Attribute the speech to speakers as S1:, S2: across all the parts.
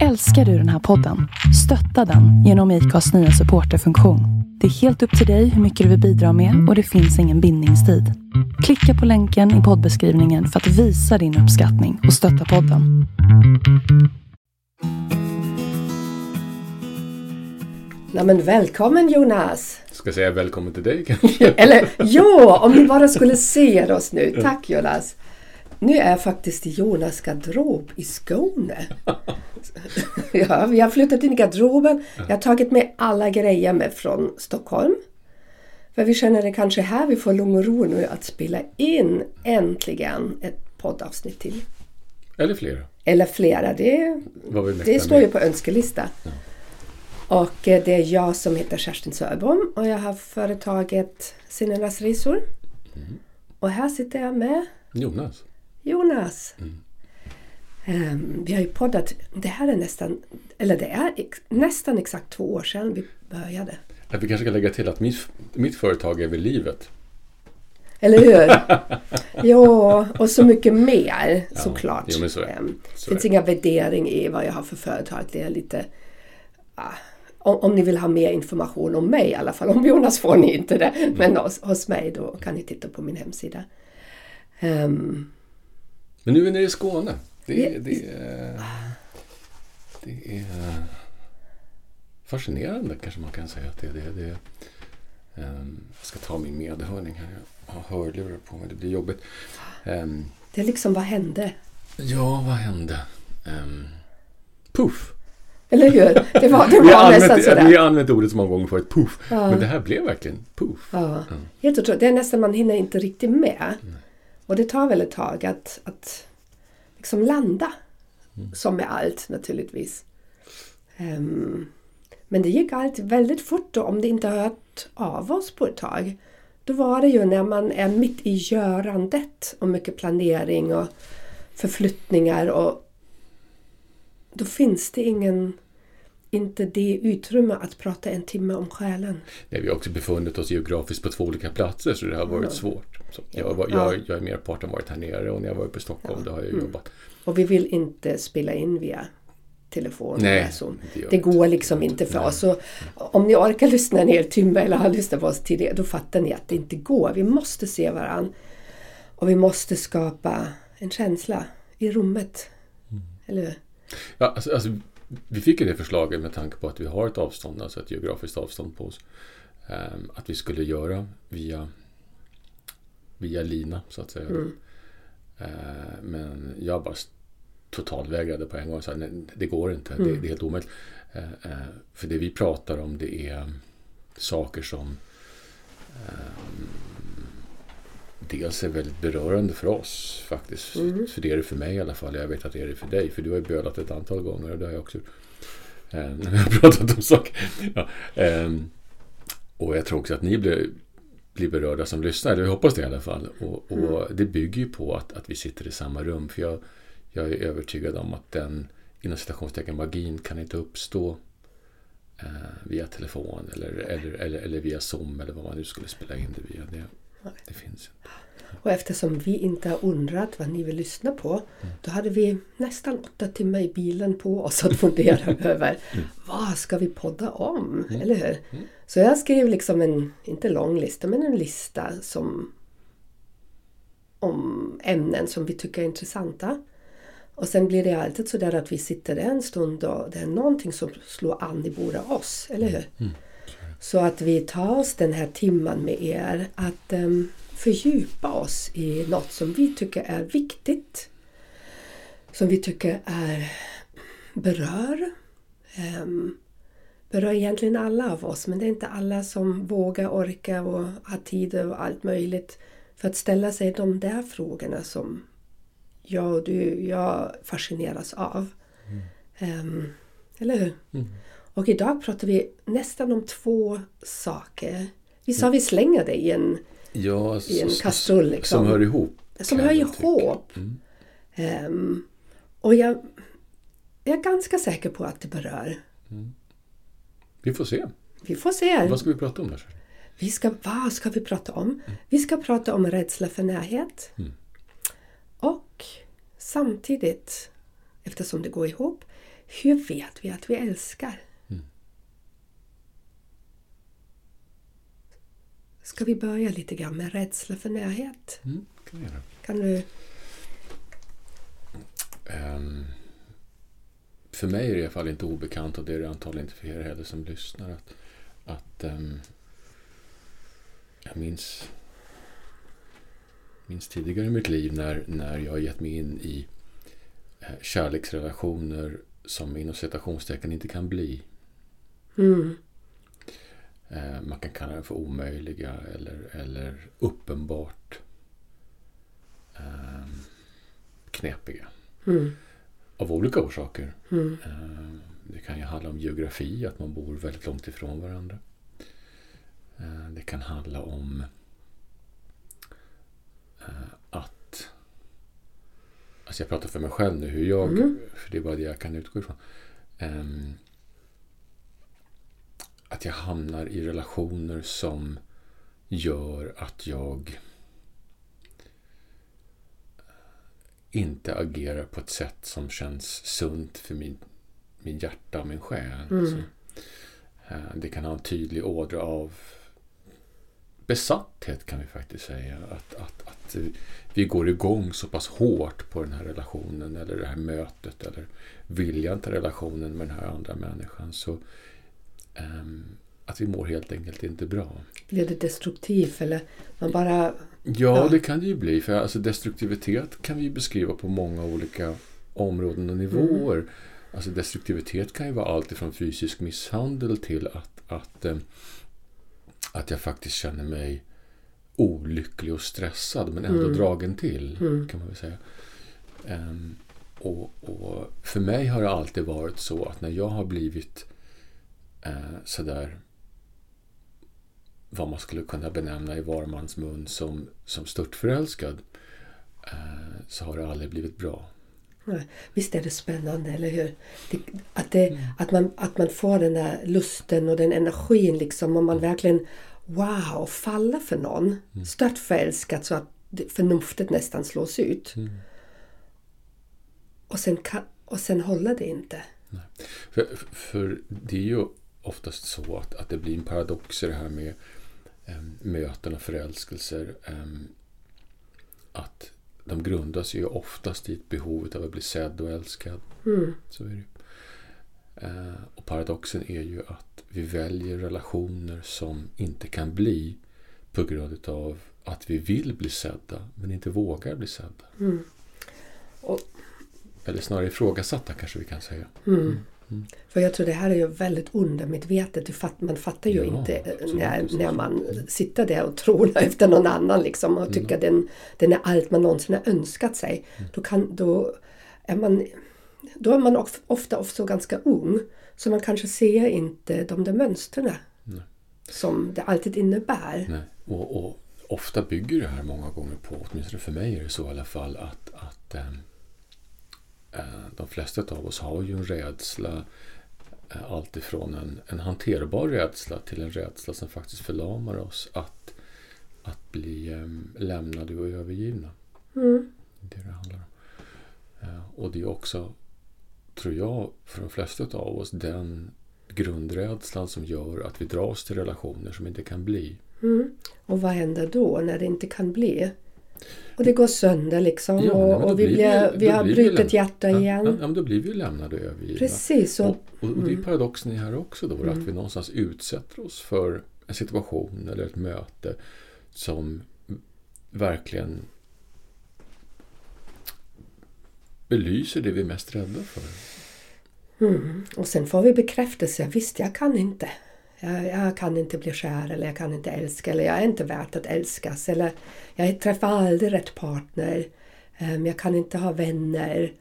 S1: Älskar du den här podden? Stötta den genom IKAs nya supporterfunktion. Det är helt upp till dig hur mycket du vill bidra med och det finns ingen bindningstid. Klicka på länken i poddbeskrivningen för att visa din uppskattning och stötta podden.
S2: Nej men välkommen Jonas!
S3: Ska säga välkommen till dig kanske?
S2: Eller ja, om ni bara skulle se oss nu. Tack Jonas! Nu är jag faktiskt i Jonas garderob i Skåne. Ja, vi har flyttat in i garderoben. Jag har tagit med alla grejer med från Stockholm. För vi känner det kanske här vi får lugn och ro nu att spela in äntligen ett poddavsnitt till.
S3: Eller flera.
S2: Eller flera, det, det står ju på önskelista. Och eh, det är jag som heter Kerstin Sörbom och jag har företaget Sinnenas Resor.
S3: Mm.
S2: Och här sitter jag med
S3: Jonas.
S2: Jonas.
S3: Mm.
S2: Ehm, vi har ju poddat, det här är nästan, eller det är ex, nästan exakt två år sedan vi började.
S3: Att vi kanske kan lägga till att mitt, mitt företag är väl livet.
S2: Eller hur? ja, och så mycket mer såklart.
S3: jo, så det.
S2: Ehm,
S3: Så
S2: finns
S3: det.
S2: inga värdering i vad jag har för företag. Det är lite... ah, om, om ni vill ha mer information om mig i alla fall. Om Jonas får ni inte det.
S3: Mm.
S2: Men hos, hos mig då kan ni titta på min hemsida. Ehm,
S3: Men nu är vi nere i Skåne. Det, är- det, är, det är fascinerande kanske man kan säga att det är. Det, det, ehm, jag ska ta min medhörning här. Jag har hörlurar på mig. Det blir jobbigt. Ehm,
S2: det är liksom, vad hände?
S3: ja, vad hände? Um, puff!
S2: Eller hur? Det var, det
S3: Vi har,
S2: var nästan
S3: använt,
S2: sådär.
S3: vi har använt ordet så många gånger förut. Puff!
S2: Ja.
S3: Men det här blev verkligen puff.
S2: Ja, helt otroligt. Det är nästan man hinner inte riktigt med. Och det tar väl ett tag att, att liksom landa. Som med allt naturligtvis. Ehm, men det gick allt väldigt fort och om det inte hört av oss på ett tag. Då var det ju när man är mitt i görandet och mycket planering och förflyttningar och då finns det ingen, inte det utrymme att prata en timme om själen.
S3: Nej, vi har också befunnit oss geografiskt på två olika platser så det har varit svårt. Så jag, var- jag, jag är merparten varit här nere och när jag varit på Stockholm då har jag jobbat.
S2: Och vi vill inte spela in via telefon.
S3: Nej,
S2: eller så.
S3: det
S2: det går liksom inte för oss. Så om ni orkar lyssna en hel timme eller har lyssnat på oss tidigare, då fattar ni att det inte går. Vi måste se varandra. Och vi måste skapa en känsla i rummet.
S3: Mm.
S2: Eller hur?
S3: Ja, alltså, alltså, vi fick ju det förslaget med tanke på att vi har ett avstånd, alltså ett geografiskt avstånd på oss. Ehm, att vi skulle göra via, via lina så att säga. Ehm, men jag bara totalvägrade på en gång. Så här, nej, det går inte, det, det är helt omöjligt. Ehm, eh, för det vi pratar om det är saker som ehm, dels är väldigt berörande för oss faktiskt. För det är det för mig i alla fall. Jag vet att det är det för dig. För du har ju bölat ett antal gånger och det har jag också. Eh, När vi har pratat om saker. Ja, ehm, och jag tror också att ni blir, blir berörda som lyssnar. Eller jag hoppas det i alla fall. Och, och det bygger ju på att, att vi sitter i samma rum. För jag, jag är övertygad om att den inom citationstecken magin kan inte uppstå eh, via telefon eller, eller, eller, eller via Zoom eller vad man nu skulle spela in det via. Det, det finns inte.
S2: Och eftersom vi inte har undrat vad ni vill lyssna på, då hade vi nästan åtta timmar i bilen på oss att fundera över vad ska vi podda om? Eller hur? Så jag skrev liksom en, inte lång lista, men en lista som om ämnen som vi tycker är intressanta. Och sen blir det alltid så där att vi sitter en stund och det är någonting som slår an i båda oss, eller hur? Så att vi tar oss den här timman med er att um, fördjupa oss i något som vi tycker är viktigt. Som vi tycker är berör. Um, berör egentligen alla av oss men det är inte alla som vågar, orkar och har tid och allt möjligt för att ställa sig de där frågorna som jag och du, jag fascineras av. Um, eller hur? Och idag pratar vi nästan om två saker. Vi sa vi slänger det i en,
S3: Ja,
S2: i en kastrull. Liksom,
S3: Som hör ihop.
S2: som hör ihop. Ehm, och jag, jag är ganska säker på att det berör.
S3: Vi får se.
S2: Vi får se.
S3: Vad ska vi prata om där?
S2: Vi ska, vad ska vi prata om? Vi ska prata om rädsla för närhet. Och samtidigt, eftersom det går ihop, hur vet vi att vi älskar?
S3: Mm.
S2: Ska vi börja lite grann med rädsla för närhet?
S3: Mm, kan göra.
S2: Kan du...
S3: Ehm, för mig är det i alla fall inte obekant och det är det antagligen inte för er heller som lyssnar. Att, att ehm, jag minns, minns tidigare i mitt liv när, när jag gett mig in i eh, kärleksrelationer som inom citationstecken inte kan bli.
S2: Mm.
S3: Eh, man kan kalla det för omöjliga eller, eller uppenbart eh, knepiga.
S2: Mm.
S3: Av olika orsaker.
S2: Mm.
S3: Eh, det kan ju handla om geografi, att man bor väldigt långt ifrån varandra. Eh, det kan handla om eh, att... Alltså jag pratar för mig själv nu, hur jag...
S2: Mm.
S3: För det är bara det jag kan utgå ifrån. Ehm, att jag hamnar i relationer som gör att jag inte agerar på ett sätt som känns sunt för min, min hjärta och min själ.
S2: Mm.
S3: Så, eh, det kan ha en tydlig ådra av besatthet kan vi faktiskt säga. Att, att, att vi går igång så pass hårt på den här relationen eller det här mötet eller viljan till relationen med den här andra människan. Så att vi mår helt enkelt inte bra.
S2: Blir det destruktivt eller man bara...
S3: Ja,
S2: Ja.
S3: det kan det ju bli. För alltså destruktivitet kan vi beskriva på många olika områden och nivåer. Alltså destruktivitet kan ju vara allt ifrån fysisk misshandel till att, att, eh, att jag faktiskt känner mig olycklig och stressad men ändå
S2: Mm.
S3: dragen till.
S2: Mm.
S3: kan man väl säga. Ehm, och, och för mig har det alltid varit så att när jag har blivit eh, sådär vad man skulle kunna benämna i var mans mun som, som störtförälskad eh, så har det aldrig blivit bra.
S2: Visst är det spännande, eller hur? Det, att, det,
S3: Mm.
S2: att, man, att man får den där lusten och den energin liksom och man
S3: Mm.
S2: verkligen wow, faller för någon. Stört förälskat så att förnuftet nästan slås ut.
S3: Mm.
S2: Och, sen kan, och sen håller det inte.
S3: För, för det är ju oftast så att, att det blir en paradox i det här med em, möten och förälskelser. em, att de grundas ju oftast i ett behov av att bli sedd och älskad.
S2: Mm.
S3: Så är det. Eh, och paradoxen är ju att vi väljer relationer som inte kan bli på grund av att vi vill bli sedda men inte vågar bli sedda.
S2: Mm. Och-
S3: Eller snarare ifrågasatta kanske vi kan säga.
S2: Mm.
S3: Mm.
S2: För jag tror det här är ju väldigt undermedvetet. Fatt, man fattar ju
S3: Ja,
S2: inte eh, när, när man sitter där och tror efter någon annan liksom och tycker den, den är allt man någonsin har önskat sig.
S3: Mm.
S2: Då, kan, då, är man, då är man of- ofta också ganska ung. Så man kanske ser inte de där mönstren som det alltid innebär.
S3: Nej. Och, och ofta bygger det här många gånger på, åtminstone för mig är det så i alla fall, att, att ehm, eh, de flesta av oss har ju en rädsla eh, alltifrån en, en hanterbar rädsla till en rädsla som faktiskt förlamar oss att, att bli em, lämnade och övergivna.
S2: Mm.
S3: Det är det det handlar om. Eh, och det är också, tror jag, för de flesta av oss den grundrädslan som gör att vi dras till relationer som inte kan bli.
S2: Mm. Och vad händer då när det inte kan bli? Och det går sönder liksom
S3: Ja,
S2: och, och vi,
S3: blir vi-
S2: har brutit hjärta
S3: Ja,
S2: igen.
S3: Ja, men då blir vi lämnade och övergivna.
S2: Precis. Och,
S3: Och, och, och det är
S2: Mm.
S3: paradoxen i här också då, att vi någonstans utsätter oss för en situation eller ett möte som verkligen belyser det vi är mest rädda för.
S2: Mm. Och sen får vi bekräftelse. Visst, jag kan inte. Jag, jag kan inte bli kär eller jag kan inte älska eller jag är inte värt att älskas eller jag träffar aldrig rätt partner. Ehm, jag kan inte ha vänner.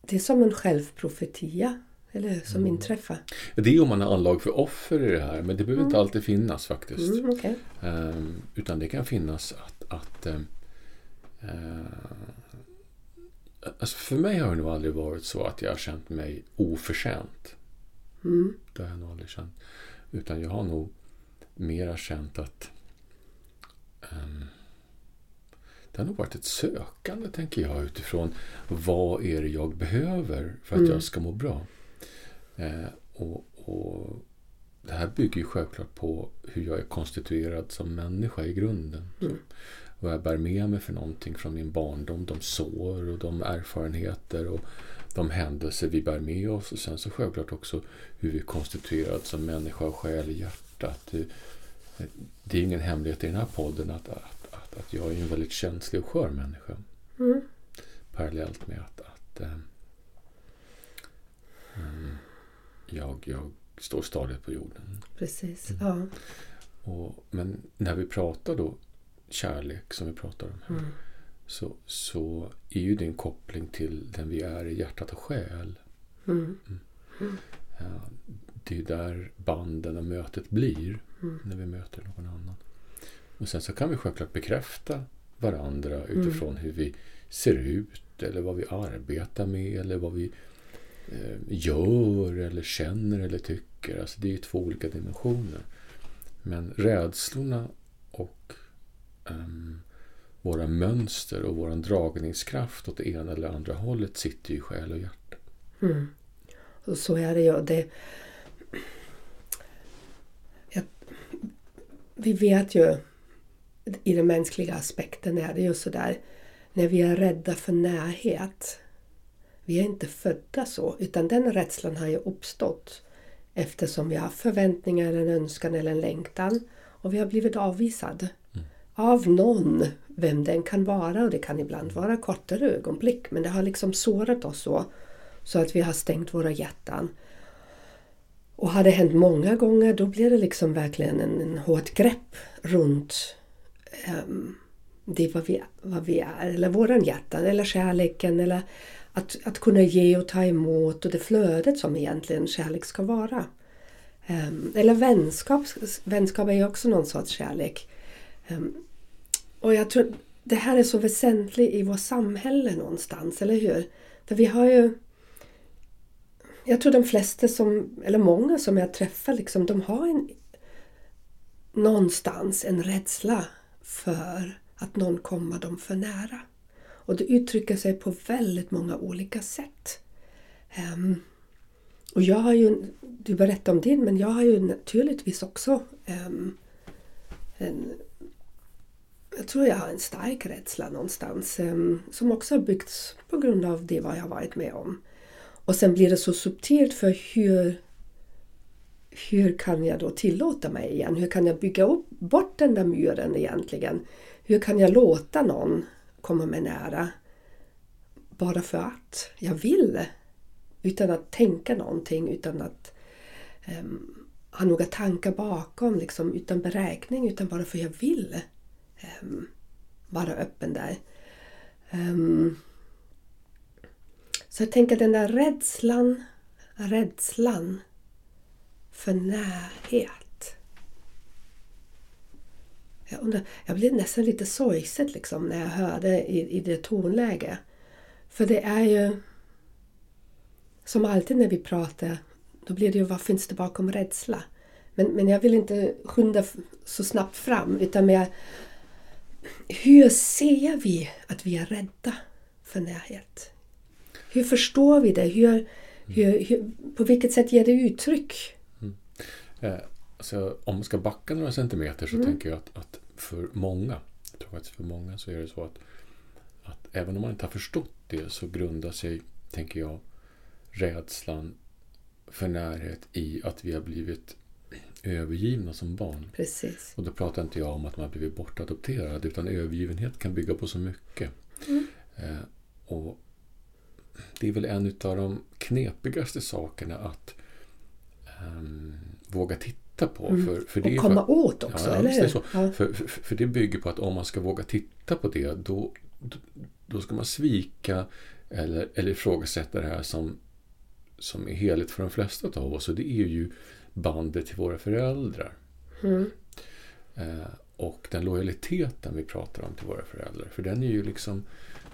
S2: Det är som en självprofetia. Eller? Som inträffar.
S3: Det är om man har anlag för offer i det här, men det behöver inte alltid finnas faktiskt.
S2: Mm, okej.
S3: Ehm, utan det kan finnas att... att ehm, eh, alltså för mig har det nog aldrig varit så att jag har känt mig oförtjänt.
S2: Mm.
S3: Det har jag nog aldrig känt. Utan jag har nog mera känt att ehm, det har nog varit ett sökande, tänker jag, utifrån vad är det jag behöver för att mm. jag ska må bra. Eh, och, och, Det här bygger ju självklart på hur jag är konstituerad som människa i grunden. Mm. Vad jag bär med mig för någonting från min barndom, de sår och de erfarenheter och de händelser vi bär med oss. Och sen så självklart också hur vi är konstituerad som människa och själ i hjärtat. Det, det är ingen hemlighet i den här podden att, att, att, att jag är en väldigt känslig och skör människa. Mm. Parallellt med att, att um, jag, jag står stadigt på jorden.
S2: Precis, mm. ja.
S3: Och, men när vi pratar då kärlek som vi pratar om här. Mm. Så, så är ju det en koppling till den vi är i hjärtat och själ. Mm. Mm. Ja, det är där banden och mötet blir mm. när vi möter någon annan. Och sen så kan vi självklart bekräfta varandra mm. utifrån hur vi ser ut eller vad vi arbetar med eller vad vi eh, gör eller känner eller tycker. Alltså det är två olika dimensioner. Men rädslorna och um, våra mönster och vår dragningskraft åt det ena eller andra hållet sitter ju i själ och hjärta.
S2: Mm. Och så är det ju. Det, jag, vi vet ju i den mänskliga aspekten är det ju sådär när vi är rädda för närhet. Vi är inte födda så utan den rädslan har ju uppstått eftersom vi har förväntningar, en önskan eller en längtan och vi har blivit avvisade mm. av någon, vem den kan vara och det kan ibland vara kortare ögonblick men det har liksom sårat oss så så att vi har stängt våra hjärtan. Och har det hänt många gånger då blir det liksom verkligen en, en hårt grepp runt um, det vad vi, vad vi är, eller våran hjärtan, eller kärleken, eller att, att kunna ge och ta emot och det flödet som egentligen kärlek ska vara. Um, eller vänskap, vänskap är ju också någon sorts kärlek. Um, och jag tror det här är så väsentligt i vårt samhälle någonstans, eller hur? För vi har ju jag tror de flesta som, eller många som jag träffar, liksom, de har en, någonstans en rädsla för att någon kommer dem för nära. Och det uttrycker sig på väldigt många olika sätt. Um, och jag har ju, du berättade om din, men jag har ju naturligtvis också um, en, jag tror jag har en stark rädsla någonstans ehm, som också har byggts på grund av det vad jag har varit med om. Och sen blir det så subtilt för hur, hur kan jag då tillåta mig igen? Hur kan jag bygga upp, bort den där muren egentligen? Hur kan jag låta någon komma mig nära bara för att jag vill? Utan att tänka någonting, utan att um, ha några tankar bakom, liksom, utan beräkning, utan bara för att jag vill Ehm, vara öppen där. Um, så jag tänker den där rädslan, rädslan för närhet. Jag, undrar, jag blev nästan lite sorgset liksom när jag hörde i, i det tonläget. För det är ju som alltid när vi pratar, då blir det ju vad finns det bakom rädsla? Men, men jag vill inte skynda så snabbt fram utan mer hur ser vi att vi är rädda för närhet? Hur förstår vi det? Hur, hur, hur på vilket sätt ger det uttryck? Mm.
S3: Eh, alltså, om man ska backa några centimeter så mm. tänker jag att, att, för många, jag tror faktiskt för många så är det så att, att även om man inte har förstått det så grundar sig, tänker jag, rädslan för närhet i att vi har blivit övergivna som barn.
S2: Precis.
S3: Och då pratar inte jag om att man har blivit bortadopterad utan övergivenhet kan bygga på så mycket. Mm. Eh, och det är väl en av de knepigaste sakerna att um, våga titta på.
S2: Mm. För, för det och komma för, åt också, ja, eller hur?
S3: Så. Ja. För, för, för, det bygger på att om man ska våga titta på det då, då ska man svika eller, eller ifrågasätta det här som, som är heligt för de flesta av oss. Och det är ju bandet till våra föräldrar. Mm. Eh, och den lojaliteten vi pratar om till våra föräldrar. För den är ju liksom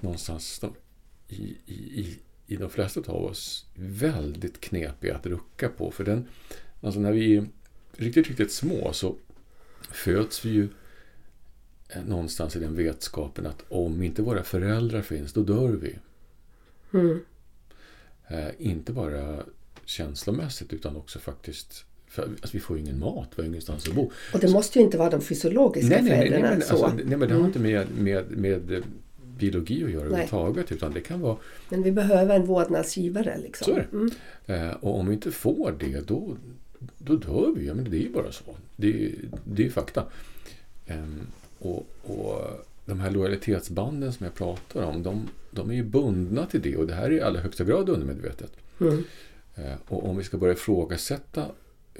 S3: någonstans... De, i, i, i de flesta av oss väldigt knepig att rucka på. För den, alltså när vi är riktigt, riktigt små så föds vi ju eh, någonstans i den vetskapen att om inte våra föräldrar finns, då dör vi.
S2: Mm.
S3: Eh, inte bara känslomässigt utan också faktiskt för, alltså, vi får ju ingen mat, vi har ingenstans att bo.
S2: Och det måste ju inte vara de fysiologiska
S3: nej, nej,
S2: föräldrarna.
S3: Nej, men,
S2: så.
S3: alltså, nej, men det har
S2: Mm.
S3: inte med, med, med biologi att göra överhuvudtaget utan det kan vara
S2: Men vi behöver en vårdnadsgivare. Liksom.
S3: Så är det.
S2: Mm.
S3: Eh, och om vi inte får det, då, då dör vi. Ja, men det är ju bara så. Det, är- det är ju fakta. Ehm, och, och de här lojalitetsbanden som jag pratar om, de, de är ju bundna till det och det här är i allra högsta grad undermedvetet.
S2: Mm.
S3: Eh, och om vi ska börja ifrågasätta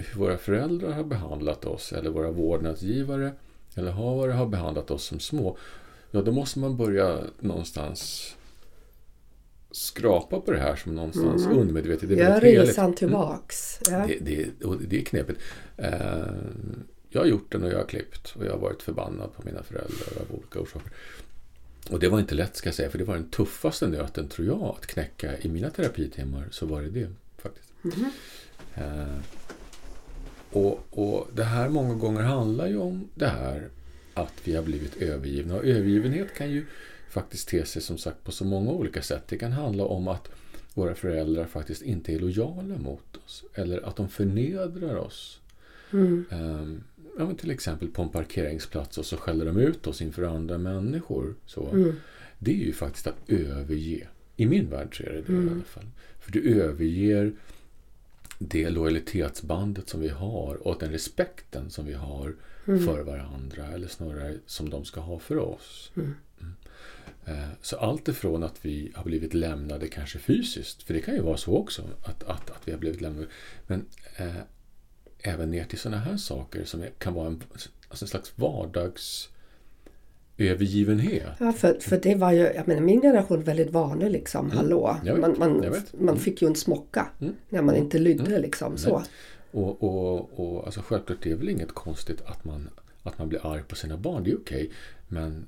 S3: hur våra föräldrar har behandlat oss eller våra vårdnadsgivare eller havare har behandlat oss som små, ja då måste man börja någonstans skrapa på det här som någonstans
S2: Mm.
S3: undermedvetet. Det är
S2: Gör
S3: heligt.
S2: resan tillbaks. Ja.
S3: Det, det, och det är knepigt. Eh, jag har gjort den och jag har klippt och jag har varit förbannad på mina föräldrar av olika orsaker. Och det var inte lätt ska jag säga, för det var den tuffaste nöten tror jag att knäcka i mina terapitimmar. Så var det det faktiskt.
S2: Mhm.
S3: Och, och det här många gånger handlar ju om det här att vi har blivit övergivna. Och övergivenhet kan ju faktiskt te sig som sagt på så många olika sätt. Det kan handla om att våra föräldrar faktiskt inte är lojala mot oss. Eller att de förnedrar oss.
S2: Mm.
S3: Ehm, ja, men till exempel på en parkeringsplats och så skäller de ut oss inför andra människor. Så.
S2: Mm.
S3: Det är ju faktiskt att överge. I min värld så är det det
S2: Mm.
S3: i alla fall. För du överger det lojalitetsbandet som vi har och den respekten som vi har
S2: Mm.
S3: för varandra. Eller snarare som de ska ha för oss.
S2: Mm.
S3: Eh, Så allt ifrån att vi har blivit lämnade kanske fysiskt, för det kan ju vara så också, att, att, att vi har blivit lämnade. Men eh, även ner till sådana här saker som kan vara en, alltså en slags vardagsövergivenhet.
S2: Ja, för, för det var ju, jag menar min generation väldigt vanlig liksom, hallå.
S3: Mm. Jag vet,
S2: man, man, man
S3: Mm.
S2: fick ju en smocka
S3: Mm.
S2: när man inte lydde
S3: Mm.
S2: liksom så.
S3: Och, och, och alltså självklart det är väl inget konstigt att man, att man blir arg på sina barn, det är okej. Men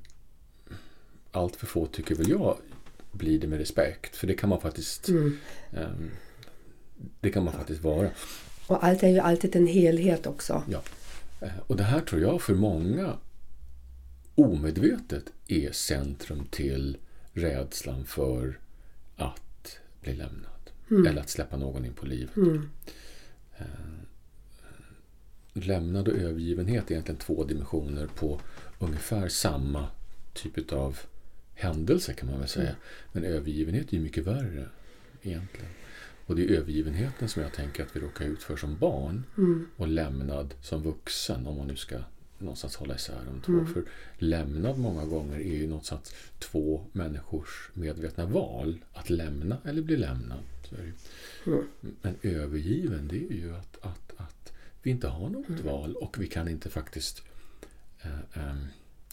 S3: allt för få tycker väl jag blir det med respekt. För det kan man faktiskt
S2: Mm.
S3: ehm, det kan man faktiskt vara.
S2: Och allt är ju alltid en helhet också.
S3: Ja. Och det här tror jag för många omedvetet är centrum till rädslan för att bli lämnad. Eller att släppa någon in på livet.
S2: Mm.
S3: Lämnad och övergivenhet är egentligen två dimensioner på ungefär samma typ av händelse kan man väl säga. Men övergivenhet är ju mycket värre egentligen. Och det är övergivenheten som jag tänker att vi råkar ut för som barn
S2: Mm.
S3: och lämnad som vuxen om man nu ska någonstans hålla isär de två.
S2: Mm.
S3: För lämnad många gånger är ju någonstans två människors medvetna val. Att lämna eller bli lämnad.
S2: Mm.
S3: Men övergiven det är ju att, att, att vi inte har något
S2: Mm.
S3: val och vi kan inte faktiskt eh, eh,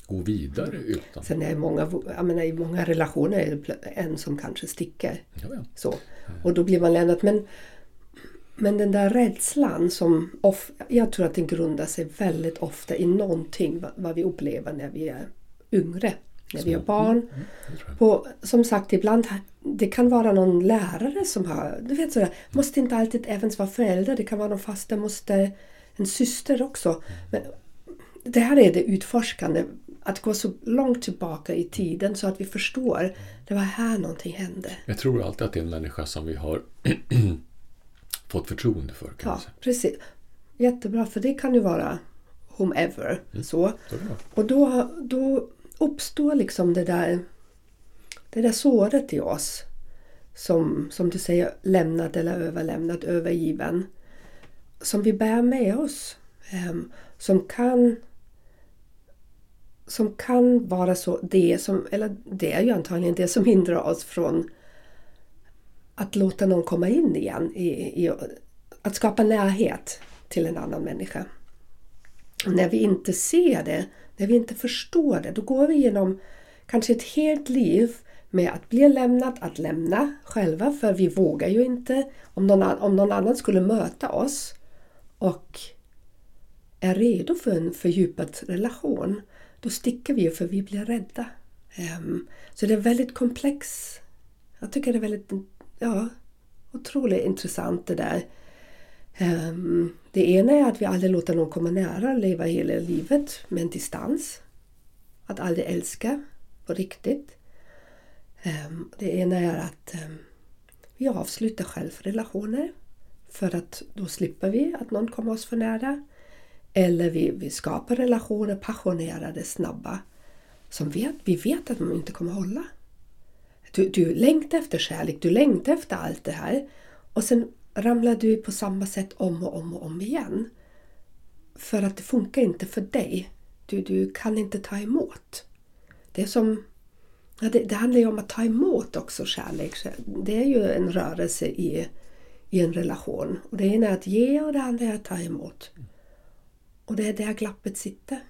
S3: gå vidare utan...
S2: Sen är många, jag menar, i många relationer är det en som kanske sticker.
S3: Ja, ja.
S2: Så. Och då blir man lämnad. Men, men den där rädslan som of, jag tror att den grundar sig väldigt ofta i någonting vad, vad vi upplever när vi är yngre. När vi är barn.
S3: tror jag.
S2: På, som sagt, ibland det kan vara någon lärare som har... Du vet sådär, måste inte alltid även vara förälder. Det kan vara någon faster, måste en syster också. Men det här är det utforskande. Att gå så långt tillbaka i tiden så att vi förstår. Det var här någonting hände.
S3: Jag tror alltid att det är en människa som vi har fått förtroende för. Kan
S2: Ja, precis. Jättebra, för det kan ju vara whomever. Så.
S3: Så.
S2: Och då, då uppstår liksom det där, det där såret i oss. Som, som du säger, lämnad eller överlämnad, övergiven. Som vi bär med oss. Ehm, som kan som kan vara så det som, eller det är ju antagligen det som hindrar oss från att låta någon komma in igen. I, i, att skapa närhet till en annan människa. När vi inte ser det, när vi inte förstår det, då går vi igenom kanske ett helt liv med att bli lämnad, att lämna själva, för vi vågar ju inte. Om någon, om någon annan skulle möta oss och är redo för en fördjupad relation, då sticker vi ju för vi blir rädda. Ehm, så det är väldigt komplex. Jag tycker det är väldigt, ja, otroligt intressant det där. Ehm, det ena är att vi aldrig låter någon komma nära, och leva hela livet med en distans. att aldrig älska på riktigt. Um, det ena är att um, vi avslutar självrelationer för att då slipper vi att någon kommer oss för nära. Eller vi, vi skapar relationer, passionerade, snabba, som vet, vi vet att de inte kommer hålla. Du, du längtar efter kärlek, du längtar efter allt det här och sen ramlar du på samma sätt om och om och om igen. För att det funkar inte för dig. Du, du kan inte ta emot. Det är som ja, det, det handlar ju om att ta emot också kärlek. Det är ju en rörelse i, i en relation. Och det ena är att ge och det andra är att ta emot. Och det är där glappet sitter.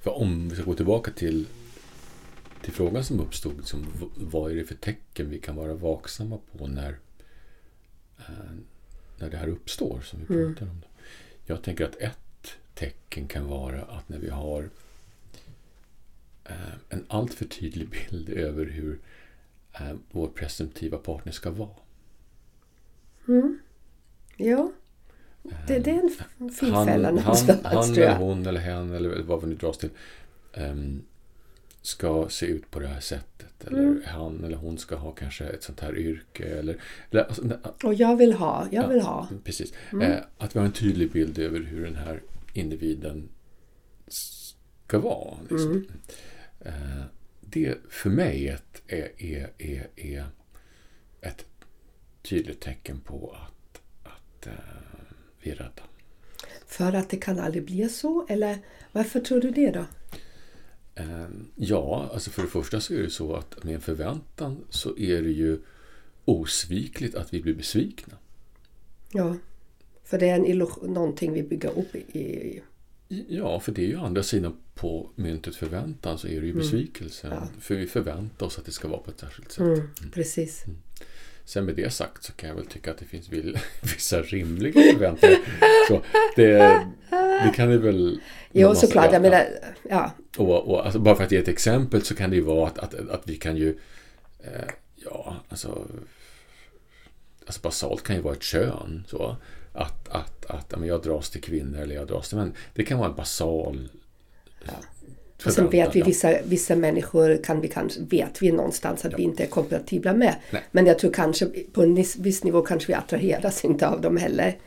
S3: För om vi ska gå tillbaka till, till frågan som uppstod. Liksom, vad är det för tecken vi kan vara vaksamma på när, eh, när det här uppstår? som vi mm. pratar mm. om. Jag tänker att ett tecken kan vara att när vi har eh, en alltför tydlig bild över hur eh, vår presumtiva partner ska vara.
S2: Mm. Ja. Det, det, är en fin fälla
S3: någonstans, han, han eller hon eller hen eller vad vi nu dras till um, ska se ut på det här sättet. Eller mm. han eller hon ska ha kanske ett sånt här yrke. Eller, eller alltså,
S2: och jag vill ha, jag vill ha.
S3: Precis. Mm. Eh, att vi har en tydlig bild över hur den här individen ska vara. Liksom. Mm. Eh, det för mig ett, är, är, är, är ett tydligt tecken på att, att uh, vi är rädda.
S2: För att det kan aldrig bli så? Eller varför tror du det då?
S3: Ehm, ja, alltså för det första så är det så att med en förväntan så är det ju osvikligt att vi blir besvikna.
S2: Ja, för det är en illusion, någonting vi bygger upp i...
S3: Ja, för det är ju andra sidan på myntet förväntan så är det ju mm. besvikelse. Mm. Ja. För vi förväntar oss att det ska vara på ett särskilt sätt. Mm,
S2: mm. precis. Mm.
S3: Sen med det sagt så kan jag väl tycka att det finns vissa rimliga förväntningar. Så det, det kan det väl...
S2: Jo, såklart. Jag menar, ja.
S3: Och, och alltså, bara för att ge ett exempel så kan det ju vara att, att, att vi kan ju... Eh, ja, alltså... Alltså basalt kan ju vara ett kön. Så. Att, att, att ja, jag dras till kvinnor eller jag dras till män. Det kan vara en basal
S2: ja. Och sen vet vi vissa, vissa människor kan vi kanske, vet vi någonstans att ja. vi inte är kompatibla med. Nej. Men jag tror kanske på en viss nivå kanske vi attraheras inte av dem heller.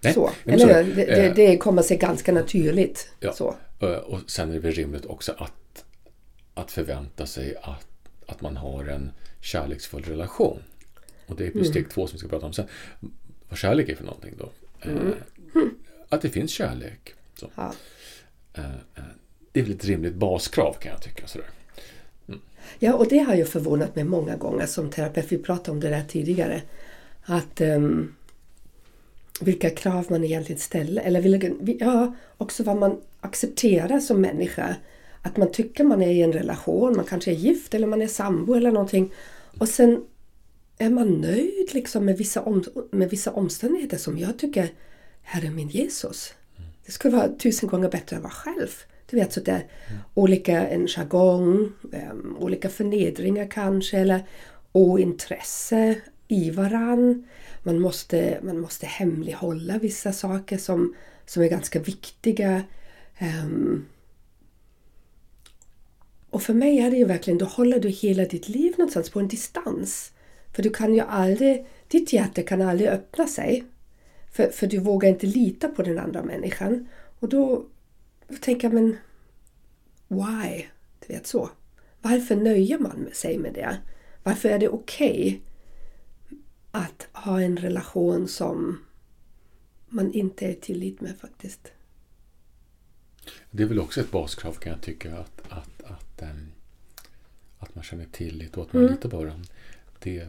S2: Nej, så. Eller så, det, det, det kommer sig ganska naturligt. Ja. Så.
S3: Och sen är det väl rimligt också att, att förvänta sig att, att man har en kärleksfull relation. Och det är mm. steg två som vi ska prata om sen. Vad kärlek är för någonting då. Mm. Att det finns kärlek. Ja. Det är väl ett rimligt baskrav kan jag tycka. Sådär.
S2: Mm. Ja, och det har ju förvånat mig många gånger som terapeut. Vi pratade om det där tidigare. Att um, vilka krav man egentligen ställer. Eller vilka, ja, också vad man accepterar som människa. Att man tycker man är i en relation, man kanske är gift eller man är sambo eller någonting. Och sen är man nöjd liksom med, vissa om, med vissa omständigheter som jag tycker, Herre min Jesus. Det skulle vara tusen gånger bättre att vara själv. Du vet sådär mm. olika, en jargong, um, olika förnedringar kanske eller ointresse i varann. Man måste, man måste hemlighålla vissa saker som, som är ganska viktiga. Um, och för mig är det ju verkligen, då håller du hela ditt liv någonstans på en distans. För du kan ju aldrig, ditt hjärta kan aldrig öppna sig. För, för du vågar inte lita på den andra människan. Och då tänker jag, men why? Du vet så. Varför nöjer man sig med det? Varför är det okej okay att ha en relation som man inte är tillit med faktiskt?
S3: Det är väl också ett baskrav kan jag tycka att, att, att, um, att man känner tillit och att man mm. litar på varandra. Det,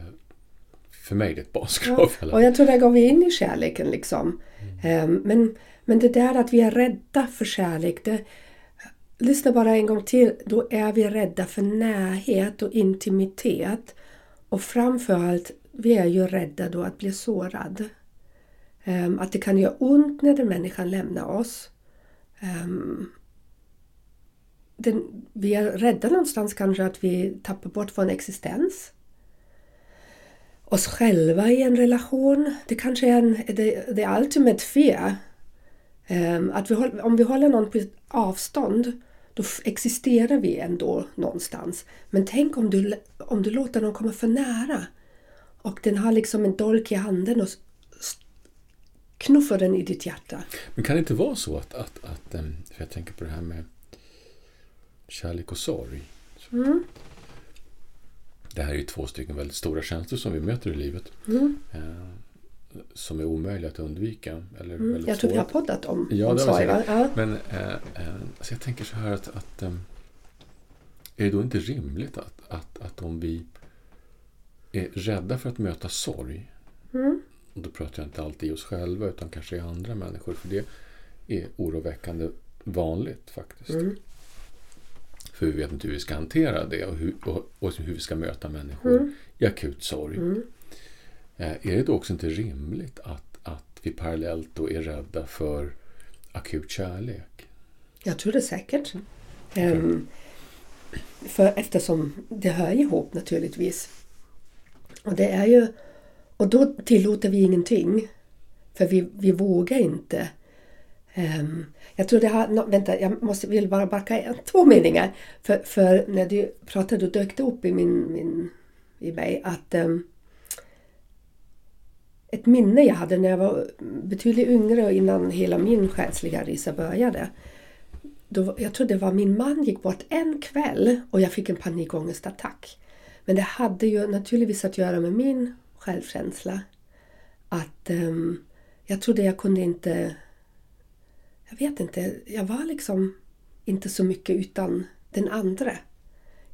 S3: för mig är det ett baskrav.
S2: Ja, och jag tror där går vi in i kärleken liksom. Mm. Um, men, men det där att vi är rädda för kärlek, det, lyssna bara en gång till. Då är vi rädda för närhet och intimitet. Och framförallt, vi är ju rädda då att bli sårad. Um, att det kan göra ont när den människan lämnar oss. Um, den, vi är rädda någonstans kanske att vi tappar bort vår existens. Oss själva i en relation. Det kanske är en, det, det ultimate fear. Um, att vi, om vi håller någon på avstånd då existerar vi ändå någonstans. Men tänk om du, om du låter någon komma för nära och den har liksom en dolk i handen och knuffar den i ditt hjärta.
S3: Men kan det inte vara så att, att, att ehm, för jag tänker på det här med kärlek och sorg. Mm. Det här är ju två stycken väldigt stora känslor som vi möter i livet. Mm. Eh, som är omöjliga att undvika. Eller mm.
S2: Jag tror vi har poddat om,
S3: ja,
S2: om sorg.
S3: Ja. Men eh, eh, alltså jag tänker så här att, att eh, är det då inte rimligt att, att, att om vi är rädda för att möta sorg mm. och då pratar jag inte alltid i oss själva utan kanske i andra människor för det är oroväckande vanligt faktiskt. Mm. För vi vet inte hur vi ska hantera det och hur, och, och hur vi ska möta människor mm. i akut sorg. Mm. Eh, är det då också inte rimligt att, att vi parallellt då är rädda för akut kärlek?
S2: Jag tror det säkert. Um, för eftersom det hör ihop naturligtvis. Och det är ju och då tillåter vi ingenting. För vi, vi vågar inte. Um, jag tror det har... No, vänta, jag måste, vill bara backa två meningar. För, för när du pratade, då dök det upp i, min, min, i mig att um, ett minne jag hade när jag var betydligt yngre och innan hela min själsliga resa började. Då, jag tror det var min man gick bort en kväll och jag fick en panikångestattack. Men det hade ju naturligtvis att göra med min självkänsla. Att um, jag trodde jag kunde inte... Jag vet inte, jag var liksom inte så mycket utan den andra.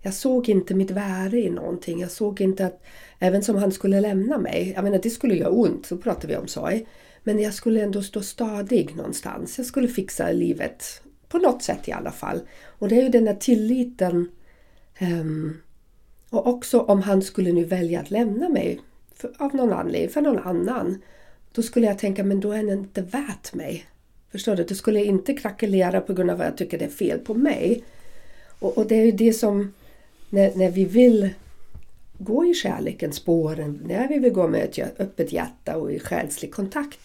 S2: Jag såg inte mitt värde i någonting. Jag såg inte att, även som han skulle lämna mig, jag menar det skulle göra ont, så pratar vi om sorg. Men jag skulle ändå stå stadig någonstans. Jag skulle fixa livet på något sätt i alla fall. Och det är ju den där tilliten. Um, och också om han skulle nu välja att lämna mig för, av någon anledning, för någon annan. Då skulle jag tänka, men då är han inte värt mig. Förstår du? Då skulle jag inte krackelera på grund av att jag tycker det är fel på mig. Och, och det är ju det som när, när vi vill gå i kärlekens spår, när vi vill gå med ett öppet hjärta och i själslig kontakt,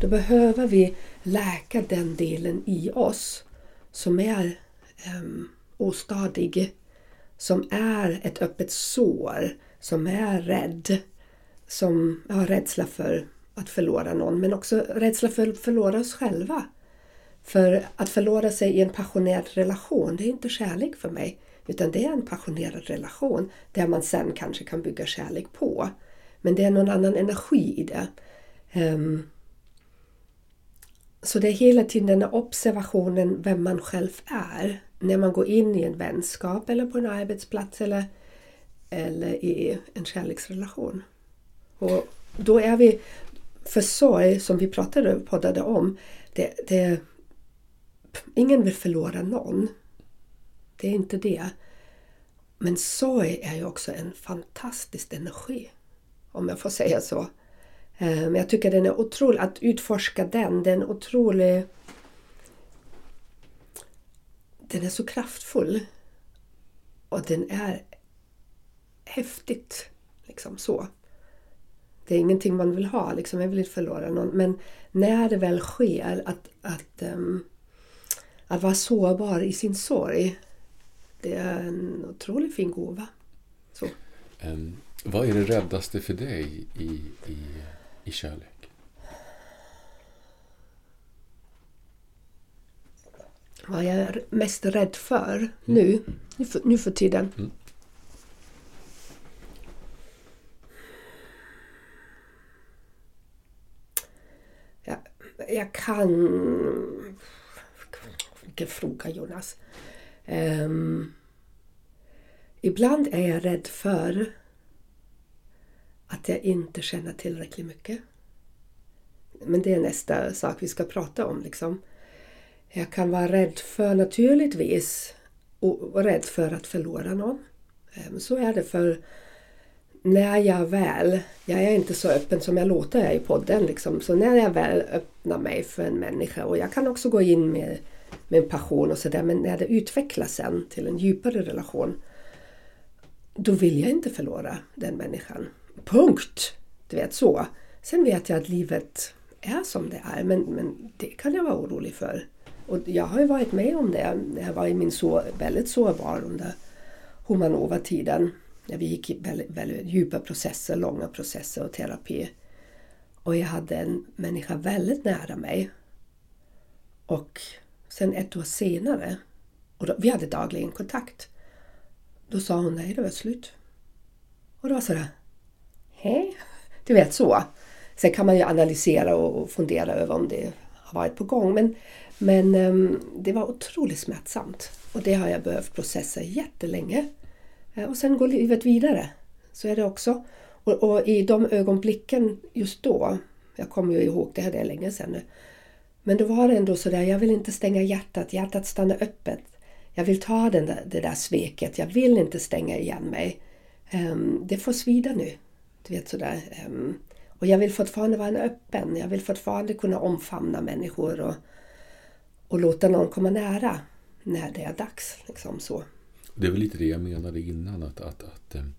S2: då behöver vi läka den delen i oss som är um, ostadig, som är ett öppet sår, som är rädd, som har rädsla för att förlora någon, men också rädsla för att förlora oss själva. För att förlora sig i en passionerad relation, det är inte kärlek för mig. Utan det är en passionerad relation där man sen kanske kan bygga kärlek på. Men det är någon annan energi i det. Um, så det är hela tiden den observationen vem man själv är när man går in i en vänskap eller på en arbetsplats eller, eller i en kärleksrelation. Och då är vi, för sorg som vi pratade och poddade om, det, det, ingen vill förlora någon. Det är inte det. Men sorg är ju också en fantastisk energi. Om jag får säga så. Eh, men jag tycker den är otrolig, att utforska den, den är otrolig... Den är så kraftfull. Och den är häftigt. Liksom så. Det är ingenting man vill ha, liksom. jag vill inte förlora någon. Men när det väl sker, att, att, um, att vara sårbar i sin sorg det är en otroligt fin gåva. Så.
S3: Um, vad är det räddaste för dig i, i, i kärlek?
S2: Vad jag är mest rädd för mm. nu, nu för, nu för tiden. Mm. Jag, jag kan... Vilken fråga Jonas. Um, ibland är jag rädd för att jag inte känner tillräckligt mycket. Men det är nästa sak vi ska prata om. Liksom. Jag kan vara rädd för, naturligtvis, och rädd för att förlora någon. Ehm, så är det för när jag väl, jag är inte så öppen som jag låter i podden, liksom. så när jag väl öppnar mig för en människa och jag kan också gå in med med en passion och sådär. Men när det utvecklas sen till en djupare relation då vill jag inte förlora den människan. Punkt! Du vet så. Sen vet jag att livet är som det är men, men det kan jag vara orolig för. Och jag har ju varit med om det jag var i min så, väldigt sårbar under Humanova-tiden. När vi gick i väldigt, väldigt djupa processer, långa processer och terapi. Och jag hade en människa väldigt nära mig. Och sen ett år senare, och då, vi hade dagligen kontakt. Då sa hon nej, det var slut. Och då var sådär, hej? Du vet så. Sen kan man ju analysera och fundera över om det har varit på gång. Men, men um, det var otroligt smärtsamt. Och det har jag behövt processa jättelänge. Eh, och sen går livet vidare. Så är det också. Och, och, i de ögonblicken just då, jag kommer ju ihåg det här det är länge sedan nu. Men då var det ändå sådär, jag vill inte stänga hjärtat, hjärtat stannar öppet. Jag vill ta den där, det där sveket, jag vill inte stänga igen mig. Um, det får svida nu. Du vet sådär. Um, ehm. och jag vill fortfarande vara öppen, jag vill fortfarande kunna omfamna människor och, och låta någon komma nära när det är dags. Liksom så.
S3: Det är väl lite det jag menade innan, att, att, att um,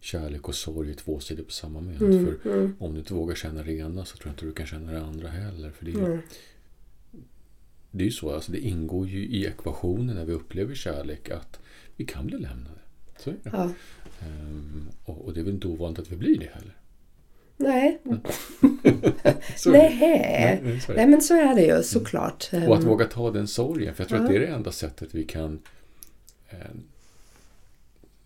S3: kärlek och sorg är två sidor på samma mynt.
S2: Mm,
S3: för
S2: mm.
S3: om du inte vågar känna det ena så tror jag inte du kan känna det andra heller. För det är,
S2: Mm.
S3: det är ju så, alltså det ingår ju i ekvationen när vi upplever kärlek att vi kan bli lämnade. Så är det.
S2: Ja.
S3: Ehm, och, och det är väl inte ovanligt att vi blir det heller.
S2: Nej. Nej.
S3: Nej, nej,
S2: men så är det ju såklart.
S3: Och att
S2: Ehm,
S3: våga ta den sorgen. För jag tror
S2: Ja.
S3: att det är det enda sättet vi kan eh,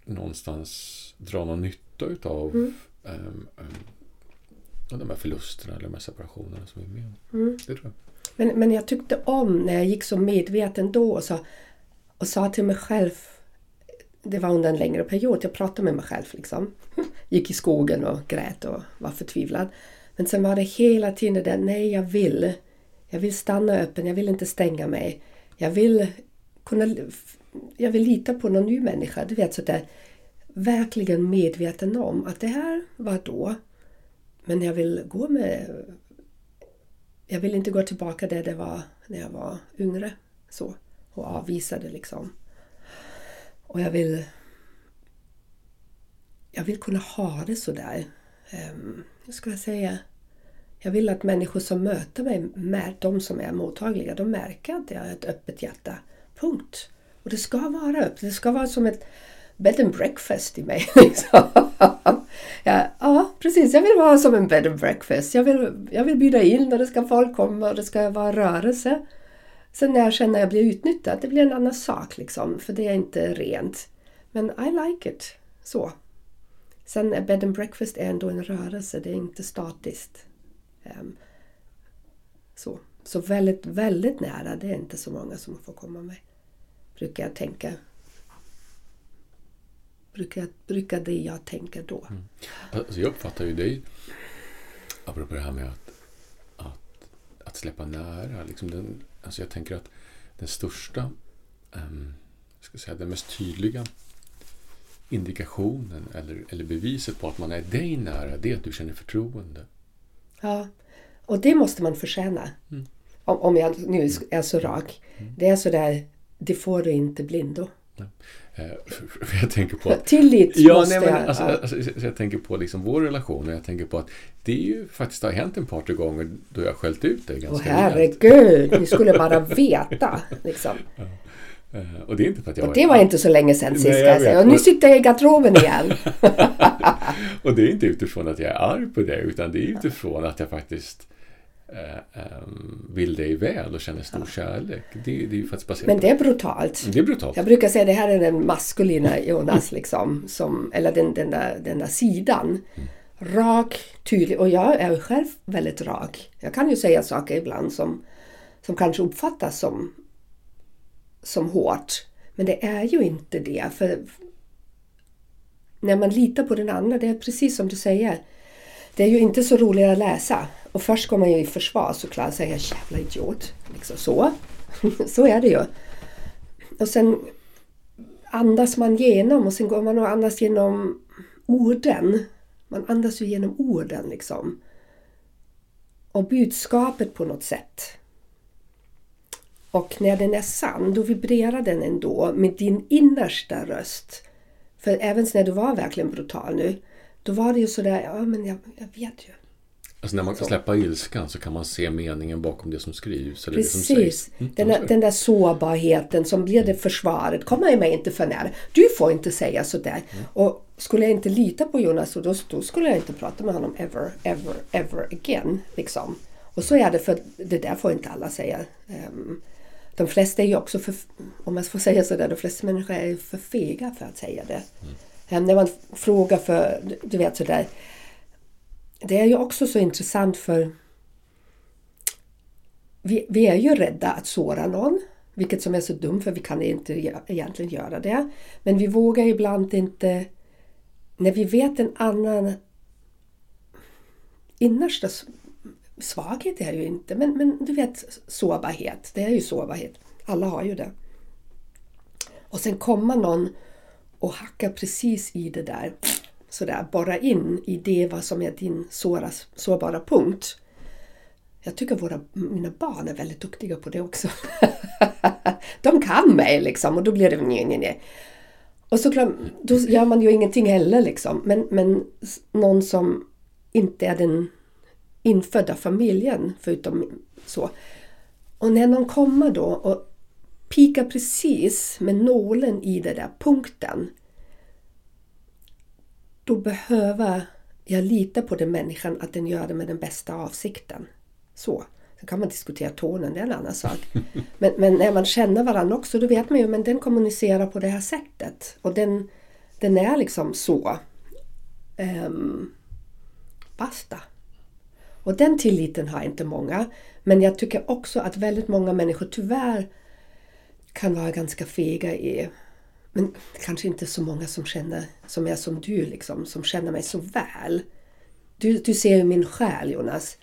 S3: någonstans dra någon nytta utav
S2: Mm.
S3: ehm, ehm, de här förlusterna eller de här separationerna som vi är med om.
S2: Mm.
S3: Det tror jag.
S2: Men, men jag tyckte om när jag gick så medveten då och sa, och sa till mig själv, det var under en längre period, jag pratade med mig själv liksom. Gick i skogen och grät och var förtvivlad. Men sen var det hela tiden det nej jag vill. Jag vill stanna öppen, jag vill inte stänga mig. Jag vill kunna, jag vill lita på någon ny människa. Du vet sådär, verkligen medveten om att det här var då. Men jag vill gå med jag vill inte gå tillbaka där det var när jag var yngre. Så. Och avvisa det liksom. Och jag vill... Jag vill kunna ha det sådär. Um, ehm, hur ska jag säga? Jag vill att människor som möter mig, de som är mottagliga, de märker att jag har ett öppet hjärta. Punkt. Och det ska vara öppet. Det ska vara som ett bed and breakfast i mig. Liksom. ja, ja, precis. Jag vill vara som en bed and breakfast. Jag vill, jag vill bjuda in och det ska folk komma och det ska vara rörelse. Sen när jag känner att jag blir utnyttjad, det blir en annan sak liksom. För det är inte rent. Men I like it. Så. Sen är bed and breakfast är ändå en rörelse. Det är inte statiskt. Ehm, så. Så väldigt, väldigt nära. Det är inte så många som får komma med. Brukar jag tänka. Brukar, brukar det jag tänker då. Mm.
S3: Alltså jag uppfattar ju dig, apropå det här med att, att, att släppa nära. Liksom den, alltså jag tänker att den största, um, ska säga, den mest tydliga indikationen eller, eller beviset på att man är dig nära, det är att du känner förtroende.
S2: Ja, och det måste man förtjäna.
S3: Mm.
S2: Om, om jag nu är så rak. Det är sådär, det får du inte blindo.
S3: Eh, jag tänker på att
S2: Tillit
S3: Ja,
S2: måste
S3: nej, men
S2: jag...
S3: alltså,
S2: ja.
S3: alltså, så jag tänker på liksom vår relation och jag tänker på att det är ju faktiskt har hänt en par tre gånger då jag skällt ut dig
S2: Åh
S3: ganska rejält.
S2: herregud, ni skulle bara veta. Liksom.
S3: Eh, Och det är inte för att jag
S2: Och det var inte så länge sedan
S3: Nej,
S2: sist
S3: jag
S2: ska jag säga.
S3: vet.
S2: Och nu sitter jag i garderoben igen.
S3: Och det är inte utifrån att jag är arg på dig utan det är utifrån att jag faktiskt eh, ehm, vill dig väl och känner stor kärlek. Det, det är ju faktiskt
S2: Men det är brutalt.
S3: det är brutalt.
S2: Jag brukar säga att det här är den maskulina Jonas, liksom, som, eller den, den, där, den där sidan. Rak, tydlig. Och jag är själv väldigt rak. Jag kan ju säga saker ibland som, som kanske uppfattas som, som hårt. Men det är ju inte det. För när man litar på den andra, det är precis som du säger. Det är ju inte så roligt att läsa. Och först går man ju i försvar såklart och säger jävla idiot. Liksom så. så är det ju. Och sen andas man genom och sen går man och andas genom orden. Man andas ju genom orden liksom. Och budskapet på något sätt. Och när den är sann, då vibrerar den ändå med din innersta röst. För även när du var verkligen brutal nu, då var det ju sådär, ja men jag, jag vet ju.
S3: Alltså när man kan släppa ilskan så kan man se meningen bakom det som skrivs. Eller
S2: Precis.
S3: Det som sägs. Mm,
S2: den, där, den där sårbarheten som blir det försvaret. Kommer jag mig inte för nära. Du får inte säga sådär. Mm. Och skulle jag inte lita på Jonas då, då skulle jag inte prata med honom ever, ever, ever again. Liksom. Och så är det för det där får inte alla säga. Um, de flesta är ju också, för, om man får säga sådär, de flesta människor är för fega för att säga det. Mm. När man frågar för, du vet sådär. Det är ju också så intressant för vi, vi är ju rädda att såra någon. Vilket som är så dumt för vi kan inte egentligen göra det. Men vi vågar ibland inte när vi vet en annan innersta svaghet är det ju inte, men, men du vet sårbarhet. Det är ju sårbarhet. Alla har ju det. Och sen kommer någon och hackar precis i det där. Sådär, borra in i det vad som är din såra, sårbara punkt. Jag tycker våra, mina barn är väldigt duktiga på det också. De kan mig liksom och då blir det nej, nej, nej. Och såklart, då gör man ju ingenting heller liksom. Men, men någon som inte är den infödda familjen förutom så. Och när någon kommer då och pikar precis med nålen i den där punkten. Då behöver jag lita på den människan att den gör det med den bästa avsikten. Så. Sen kan man diskutera tonen, det är en annan sak. Men, men när man känner varandra också, då vet man ju att den kommunicerar på det här sättet. Och den, den är liksom så. Um, basta. Och den tilliten har inte många. Men jag tycker också att väldigt många människor tyvärr kan vara ganska fega i men kanske inte så många som känner som är som du, liksom, som känner mig så väl. Du, du ser ju min själ Jonas.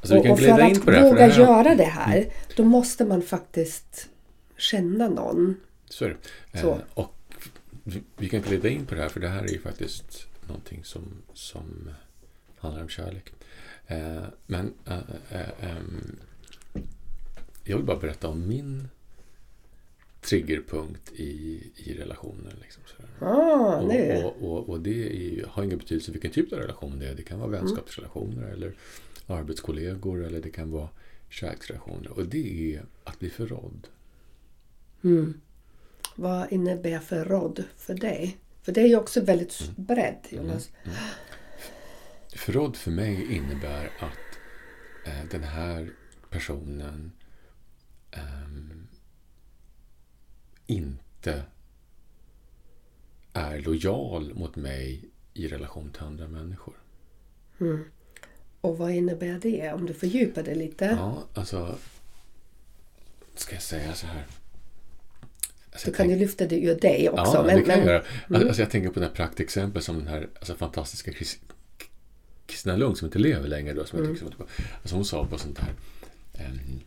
S3: Alltså, och,
S2: och, för att våga det göra det här, mm. då måste man faktiskt känna någon.
S3: Så är det. Så. Eh, och vi kan glida in på det här, för det här är ju faktiskt någonting som, som handlar om kärlek. Eh, men eh, eh, ehm, jag vill bara berätta om min triggerpunkt i, i relationer. Liksom,
S2: ah,
S3: och, och, och, och, det ju, har ingen betydelse vilken typ av relation det är. Det kan vara vänskapsrelationer mm. eller arbetskollegor eller det kan vara kärleksrelationer. Och det är att bli förrådd.
S2: Mm. Vad innebär förrådd för dig? För det är ju också väldigt mm. brett, Jonas. Mm.
S3: Förrådd för mig innebär att eh, den här personen eh, inte är lojal mot mig i relation till andra människor.
S2: Mm. Och vad innebär det? Om du fördjupar det lite.
S3: Ja, alltså... Ska jag säga så här?
S2: Alltså, du kan tänk... ju lyfta det ur dig också.
S3: Ja, men, det kan men... jag göra. Mm. Alltså, jag tänker på det här praktexempel som den här alltså, fantastiska Kristina Lund som inte lever längre. Då, som mm. jag tycker, alltså, hon sa på sånt här um,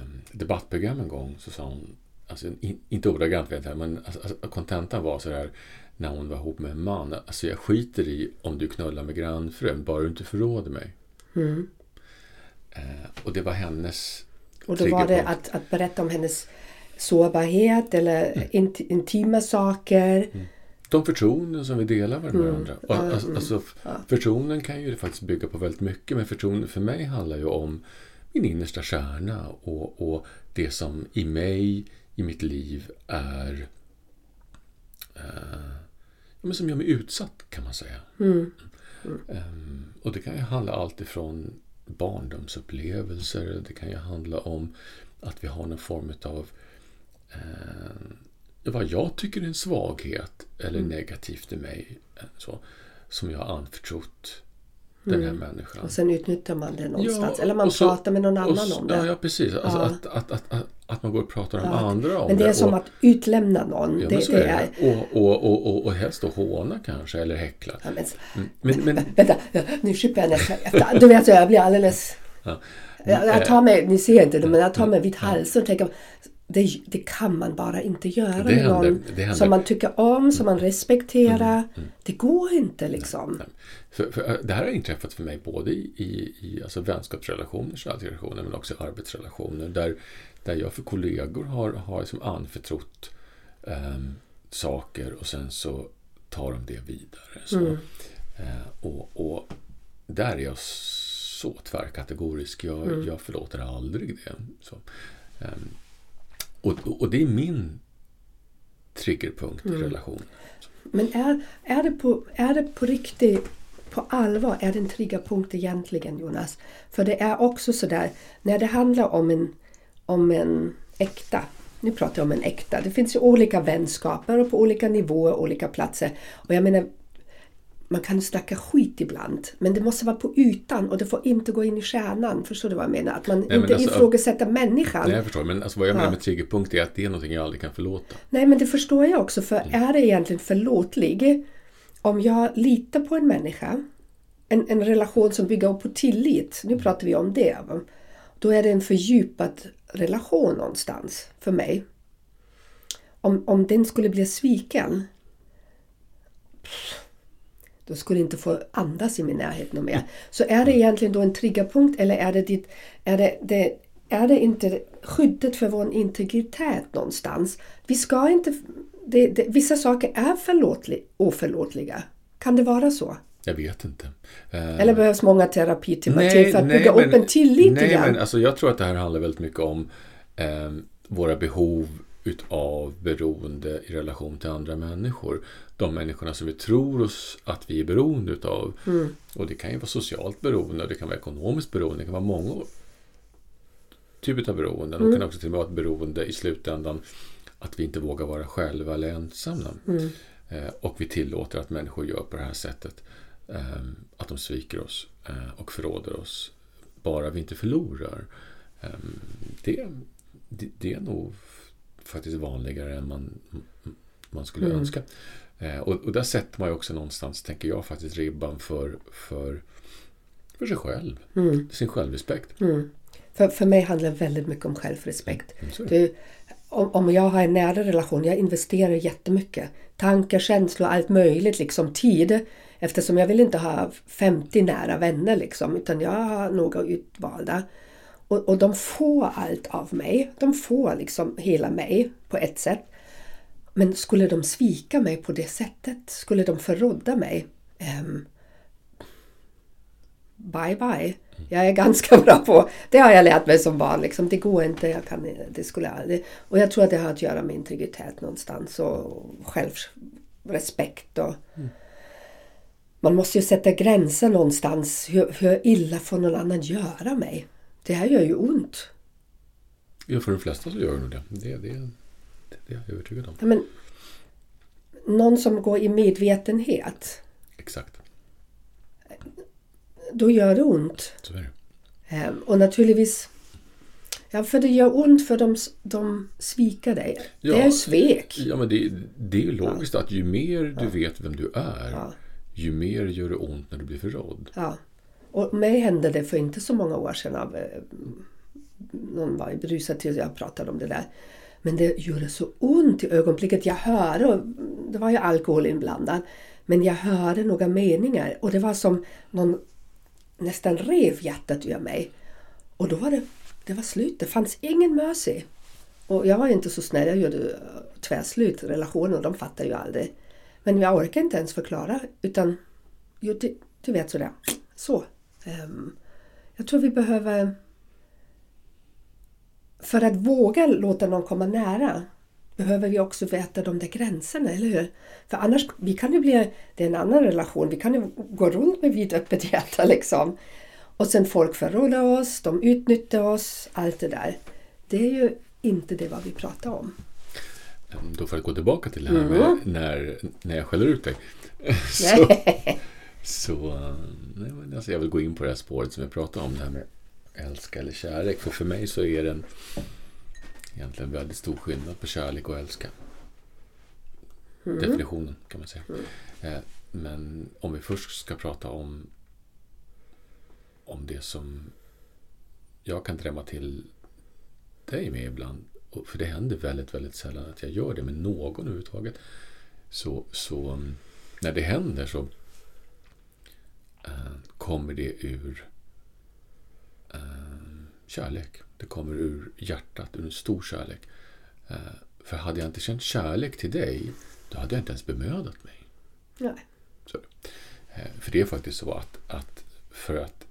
S3: um, debattprogram en gång så sa hon, alltså, in, inte ordagrant vet jag, men alltså, alltså, kontentan var så här när hon var ihop med en man. Alltså jag skiter i om du knullar med grannfrun, bara du inte förråder mig.
S2: Mm.
S3: Eh, och det var hennes
S2: Och då var det att, att berätta om hennes sårbarhet eller mm. int, intima saker. Mm.
S3: De förtroenden som vi delar med mm. varandra. Mm. Alltså, alltså, förtroenden kan ju faktiskt bygga på väldigt mycket men förtroende för mig handlar ju om min innersta kärna och, och det som i mig, i mitt liv är eh, men som gör mig utsatt kan man säga.
S2: Mm.
S3: Mm. Um, och det kan ju handla allt ifrån barndomsupplevelser. Det kan ju handla om att vi har någon form av eh, vad jag tycker är en svaghet eller mm. negativt i mig. Eh, så, som jag har anförtrott den här mm. människan.
S2: Och sen utnyttjar man det någonstans. Ja, Eller man så, pratar med någon annan
S3: och,
S2: om det.
S3: Ja, ja precis. Alltså ja. Att, att, att, att, att man går och pratar om ja. andra om
S2: Men det är
S3: det.
S2: som och, att utlämna någon.
S3: Ja,
S2: det,
S3: det är. Och, och, och, och, och helst då håna kanske, eller häckla.
S2: Ja, men, mm. men, men, vänta, nu skipper jag nästan. Du vet, jag blir alldeles... Ja. Jag, jag tar mig, ni ser inte det, men jag tar mig vid halsen och tänker det, det, kan man bara inte göra det med någon som man tycker om, som man respekterar. Mm, mm. Det går inte liksom. Nej, nej.
S3: För, för, det här har inträffat för mig både i, i, alltså vänskapsrelationer, kärleksrelationer men också arbetsrelationer där, där jag för kollegor har, har liksom anförtrott um, saker och sen så tar de det vidare. Så, mm. uh, och, och där är jag så tvärkategorisk. Jag,
S2: Mm.
S3: jag förlåter aldrig det. Så, ehm, och, och det är min triggerpunkt
S2: Mm.
S3: i relationen.
S2: Men är, är, det på, är det på riktigt, på allvar, är det en triggerpunkt egentligen Jonas? För det är också sådär, när det handlar om en, om en äkta, nu pratar jag om en äkta, det finns ju olika vänskaper och på olika nivåer, olika platser. Och jag menar, man kan snacka skit ibland, men det måste vara på ytan och det får inte gå in i kärnan. Förstår du vad jag menar? Att man
S3: men
S2: inte
S3: alltså-
S2: ifrågasätter människan.
S3: Nej, jag förstår. Men alltså, vad jag
S2: Ja.
S3: menar med triggerpunkt är att det är någonting jag aldrig kan förlåta.
S2: Nej, men det förstår jag också. För är det egentligen förlåtlig om jag litar på en människa, en, en relation som bygger på tillit, nu pratar vi om det, då är det en fördjupad relation någonstans för mig. Om, om den skulle bli sviken, då skulle inte få andas i min närhet något mer. Så är det egentligen då en triggerpunkt eller är det, ditt, är det, det, är det inte skyddet för vår integritet någonstans? Vi ska inte... Det, det, vissa saker är förlåtlig, oförlåtliga. Kan det vara så?
S3: Jag vet inte. Eh,
S2: Eller behövs många terapitimmar till för att bygga upp
S3: men-
S2: en tillit
S3: nej,
S2: igen?
S3: Men, alltså, jag tror att det här handlar väldigt mycket om eh, våra behov utav beroende i relation till andra människor. De människorna som vi tror oss att vi är beroende utav.
S2: Mm.
S3: Och det kan ju vara socialt beroende, det kan vara ekonomiskt beroende, det kan vara många typer av beroenden.
S2: Mm.
S3: Det kan också till och med vara ett beroende i slutändan att vi inte vågar vara själva eller ensamma.
S2: Mm.
S3: Eh, och vi tillåter att människor gör på det här sättet. Eh, att de sviker oss eh, och förråder oss. Bara vi inte förlorar. Eh, det, det, det är nog faktiskt vanligare än man, man skulle
S2: Mm.
S3: önska. Eh, och, och där sätter man ju också någonstans, tänker jag, faktiskt ribban för, för, för sig själv.
S2: Mm.
S3: Sin självrespekt.
S2: Mm. För, för mig handlar det väldigt mycket om självrespekt.
S3: Mm.
S2: Du, om, om jag har en nära relation, jag investerar jättemycket. Tankar, känslor, allt möjligt, liksom tid. Eftersom jag vill inte ha 50 nära vänner liksom, utan jag har några utvalda. Och, och de får allt av mig. De får liksom hela mig på ett sätt. Men skulle de svika mig på det sättet? Skulle de förråda mig? Ehm, bye bye. Jag är ganska bra på, det har jag lärt mig som barn, liksom, det går inte, jag kan, det skulle jag aldrig. Och jag tror att det har att göra med integritet någonstans och självrespekt. Och, Man måste ju sätta gränser någonstans. Hur, hur illa får någon annan göra mig? Det här gör ju ont.
S3: Ja, för de flesta så gör det nog det. Det, det, det, det är jag övertygad om.
S2: Ja, men, någon som går i medvetenhet,
S3: Exakt.
S2: då gör det ont.
S3: Så är det.
S2: Ehm, Och naturligtvis, ja för det gör ont för de, de svikar dig.
S3: Ja.
S2: Det är svek.
S3: Ja, men det, det är ju logiskt att ju mer du vet vem du är,
S2: Ja.
S3: ju mer gör det ont när du blir förrådd.
S2: Och mig hände det för inte så många år sedan av eh, någon var berusad till jag pratade om det där. Men det gjorde så ont i ögonblicket. Jag hörde, och det var ju alkohol inblandad, men jag hörde några meningar och det var som någon nästan rev hjärtat ur mig. Och då var det, det var slut. Det fanns ingen mercy. Och jag var ju inte så snäll. Jag gjorde eh, tvärslut. Relationer, de fattar ju aldrig. Men jag orkade inte ens förklara. Utan, jo, du, du vet sådär. Så. Ehm, jag tror vi behöver... För att våga låta någon komma nära behöver vi också veta de där gränserna, eller hur? För annars vi kan ju bli... Det är en annan relation. Vi kan ju gå runt med vidöppet hjärta liksom. Och sen folk förråder oss, de utnyttjar oss, allt det där. Det är ju inte det vad vi pratar om.
S3: Då för att gå tillbaka till det här med
S2: Mm.
S3: när, när jag skäller ut dig. så, så men alltså jag vill gå in på det här spåret som jag pratade om, det här med älska eller kärlek. För för mig så är det en, egentligen väldigt stor skillnad på kärlek och älska. Definitionen kan man säga. Eh, Men om vi först ska prata om om det som jag kan drämma till dig med ibland. För det händer väldigt, väldigt sällan att jag gör det med någon överhuvudtaget. Så, så um, när det händer så kommer det ur eh, kärlek. Det kommer ur hjärtat, ur en stor kärlek. Eh, för hade jag inte känt kärlek till dig, då hade jag inte ens bemödat mig.
S2: Nej.
S3: Så, eh, för det är faktiskt så att, att för att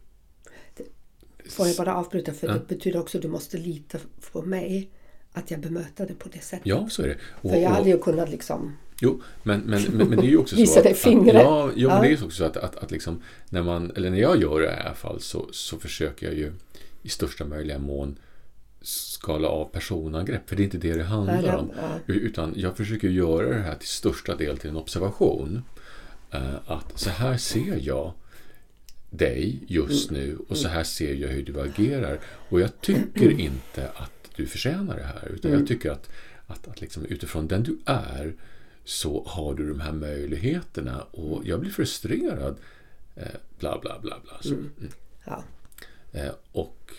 S2: Får jag bara avbryta? För
S3: Ja.
S2: det betyder också att du måste lita på mig. Att jag bemöter det på det sättet.
S3: Ja, så är det. Och,
S2: För jag hade ju kunnat liksom...
S3: Jo, men, men, men, men det är ju också
S2: Visa
S3: så att,
S2: dig fingret.
S3: ja, jo, men
S2: Ja.
S3: det är ju också så att, att, att liksom, när man, eller när jag gör det i alla fall så, så försöker jag ju i största möjliga mån skala av personangrepp. För det är inte det det handlar
S2: Ja,
S3: om. Utan jag försöker göra det här till största del till en observation. Eh, Att så här ser jag dig just
S2: Mm.
S3: nu och så här ser jag hur du agerar. Och jag tycker inte att du förtjänar det här. Utan
S2: Mm.
S3: jag tycker att, att, att liksom utifrån den du är så har du de här möjligheterna och jag blir frustrerad. Eh, bla bla bla bla. Så. Mm.
S2: Ja.
S3: Eh, och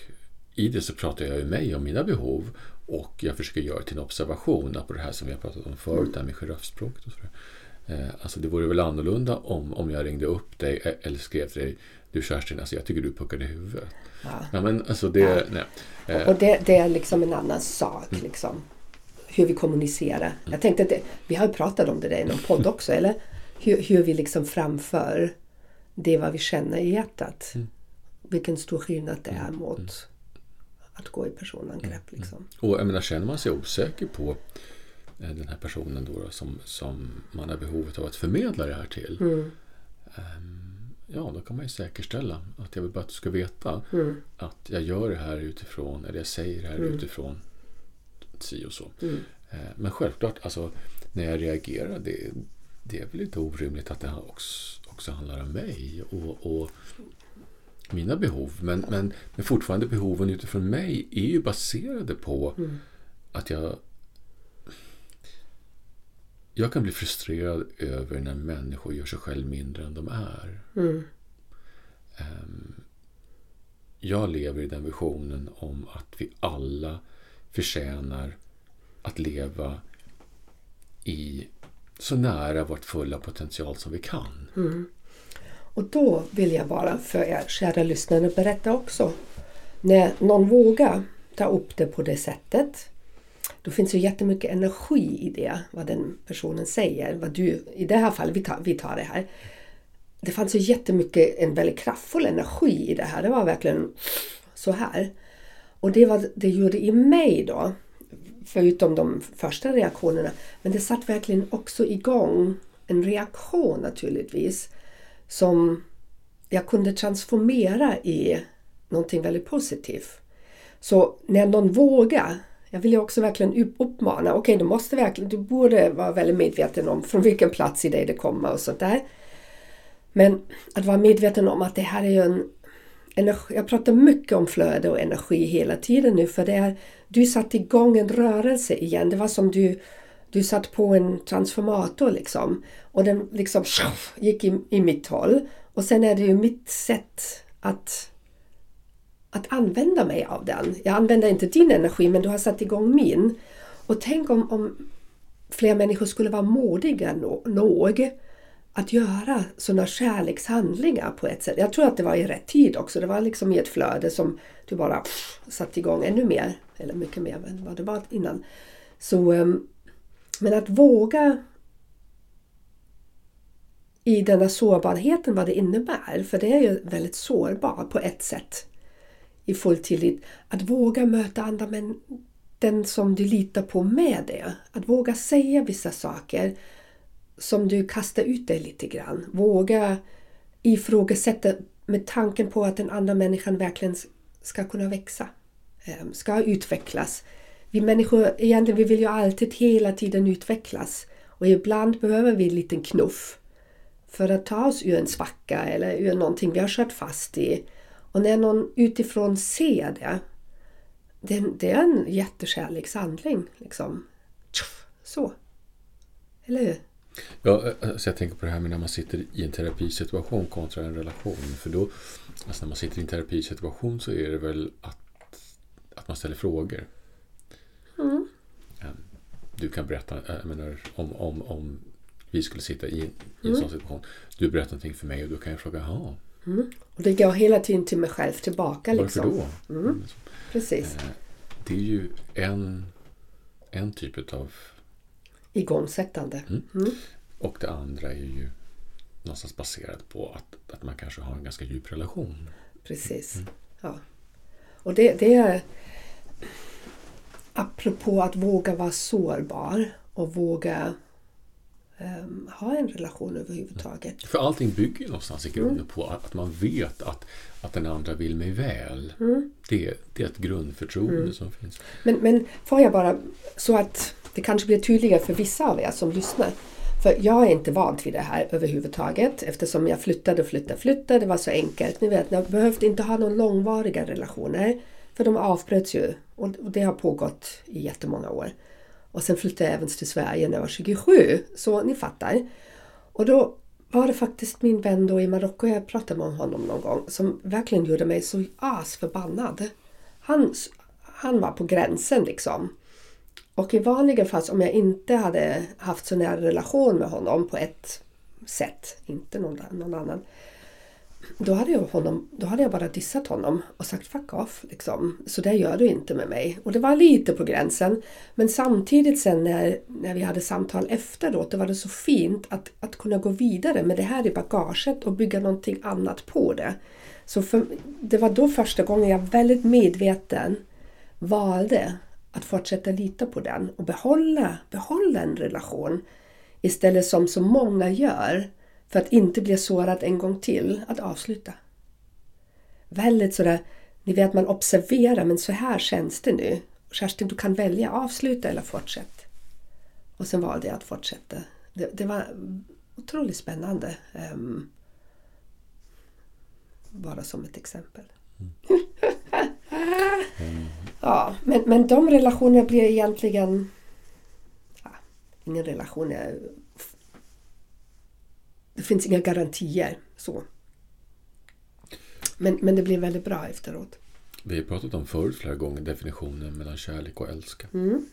S3: i det så pratar jag ju mig om mina behov och jag försöker göra till en observation på det här som vi har pratat om förut, det här med giraffspråket och sådär. Eh, alltså det vore väl annorlunda om, om jag ringde upp dig eller skrev till dig Du Kerstin, alltså jag tycker du puckade i huvudet.
S2: Ja.
S3: Ja, men alltså det...
S2: Ja.
S3: Nej. Eh,
S2: Och det, det är liksom en annan sak.
S3: Mm.
S2: Liksom. Hur vi kommunicerar. Jag tänkte att det, vi har pratat om det där i någon podd också. Eller? Hur, hur vi liksom framför det vad vi känner i hjärtat.
S3: Mm.
S2: Vilken stor skillnad det är mot att gå i personangrepp.
S3: Mm.
S2: Liksom.
S3: Och jag menar, känner man sig osäker på eh, den här personen då, då som, som man har behovet av att förmedla det här till.
S2: Mm.
S3: Ja, då kan man ju säkerställa att jag vill bara att du ska veta
S2: Mm.
S3: att jag gör det här utifrån, eller jag säger det här
S2: Mm.
S3: utifrån si och så.
S2: Mm.
S3: Eh, Men självklart, alltså, när jag reagerar, det, det är väl inte orimligt att det också, också handlar om mig och, och mina behov. Men, men, men fortfarande behoven utifrån mig är ju baserade på
S2: Mm.
S3: att jag jag kan bli frustrerad över när människor gör sig själv mindre än de är.
S2: Mm.
S3: Ehm, Jag lever i den visionen om att vi alla förtjänar att leva i så nära vårt fulla potential som vi kan.
S2: Mm. Och då vill jag bara för er kära lyssnare berätta också. När någon vågar ta upp det på det sättet. Då finns det jättemycket energi i det, vad den personen säger. Vad du, I det här fallet, vi tar, vi tar det här. Det fanns ju jättemycket, en väldigt kraftfull energi i det här. Det var verkligen så här. Och det var det gjorde i mig då. Förutom de första reaktionerna. Men det satt verkligen också igång en reaktion naturligtvis. Som jag kunde transformera i någonting väldigt positivt. Så när någon vågar, jag vill ju också verkligen uppmana, okej du måste verkligen, du borde vara väldigt medveten om från vilken plats i dig det kommer och sånt där. Men att vara medveten om att det här är ju en energi, jag pratar mycket om flöde och energi hela tiden nu för det är, du satte igång en rörelse igen. Det var som du, du satt på en transformator liksom. Och den liksom gick i, i mitt håll. Och sen är det ju mitt sätt att, att använda mig av den. Jag använder inte din energi men du har satt igång min. Och tänk om, om fler människor skulle vara modiga no nog att göra sådana kärlekshandlingar på ett sätt. Jag tror att det var i rätt tid också. Det var liksom i ett flöde som du bara pff, satte igång ännu mer. Eller mycket mer än vad det var innan. Så, ehm, men att våga i denna sårbarheten vad det innebär. För det är ju väldigt sårbart på ett sätt. I full tillit. Att våga möta andra men den som du litar på med det. Att våga säga vissa saker som du kastar ut dig lite grann. Våga ifrågasätta med tanken på att den andra människan verkligen ska kunna växa. Ehm, ska utvecklas. Vi människor egentligen vi vill ju alltid hela tiden utvecklas. Och ibland behöver vi en liten knuff för att ta oss ur en svacka eller ur någonting vi har kört fast i. Och när någon utifrån ser det, det, det är en jättekärlekshandling. Liksom. Så. Eller hur?
S3: Ja, alltså jag tänker på det här med när man sitter i en terapisituation kontra en relation. För då, alltså när man sitter i en terapisituation så är det väl att, att man ställer frågor.
S2: Mm.
S3: Du kan berätta, jag menar, om, om, om vi skulle sitta i, i en
S2: Mm.
S3: sån situation. Du berättar någonting för mig och då kan jag fråga, jaha,
S2: Och det går hela tiden till mig själv tillbaka.
S3: varför
S2: Liksom.
S3: då?
S2: Mm. Precis.
S3: Eh, Det är ju en, en typ av
S2: Igångsättande.
S3: Mm.
S2: Mm.
S3: Och det andra är ju någonstans baserat på att, att man kanske har en ganska djup relation.
S2: Precis.
S3: Mm.
S2: Ja. Och det, det är apropå att våga vara sårbar och våga um, ha en relation överhuvudtaget.
S3: För allting bygger ju någonstans i grunden mm. på att man vet att, att den andra vill mig väl. Mm. Det, det är ett grundförtroende mm. som finns.
S2: Men, men får jag bara, så att det kanske blir tydligare för vissa av er som lyssnar. För jag är inte van vid det här överhuvudtaget eftersom jag flyttade och flyttade och flyttade. Det var så enkelt. Ni vet, jag behövde inte ha några långvariga relationer. För de avbröts ju och det har pågått i jättemånga år. Och sen flyttade jag även till Sverige när jag var 27. Så ni fattar. Och då var det faktiskt min vän då i Marocko, jag pratade med honom någon gång, som verkligen gjorde mig så asförbannad. Han, han var på gränsen liksom. Och i vanliga fall om jag inte hade haft så nära relation med honom på ett sätt, inte någon, någon annan, då hade, jag honom, då hade jag bara dissat honom och sagt fuck off. Liksom. Så det gör du inte med mig. Och det var lite på gränsen. Men samtidigt sen när, när vi hade samtal efteråt, då var det så fint att, att kunna gå vidare med det här i bagaget och bygga någonting annat på det. Så för, det var då första gången jag väldigt medveten valde att fortsätta lita på den och behålla, behålla en relation. Istället som så många gör, för att inte bli sårad en gång till, att avsluta. Väldigt sådär, ni vet man observerar men så här känns det nu. Kerstin, du kan välja avsluta eller fortsätt. Och sen valde jag att fortsätta. Det, det var otroligt spännande. Um, bara som ett exempel. Mm. Ja, men, men de relationerna blir egentligen... Ja, ingen relation är... Finns inga garantier. så. Men, men det blir väldigt bra efteråt.
S3: Vi har pratat om förut flera gånger definitionen mellan kärlek och älska. Mm.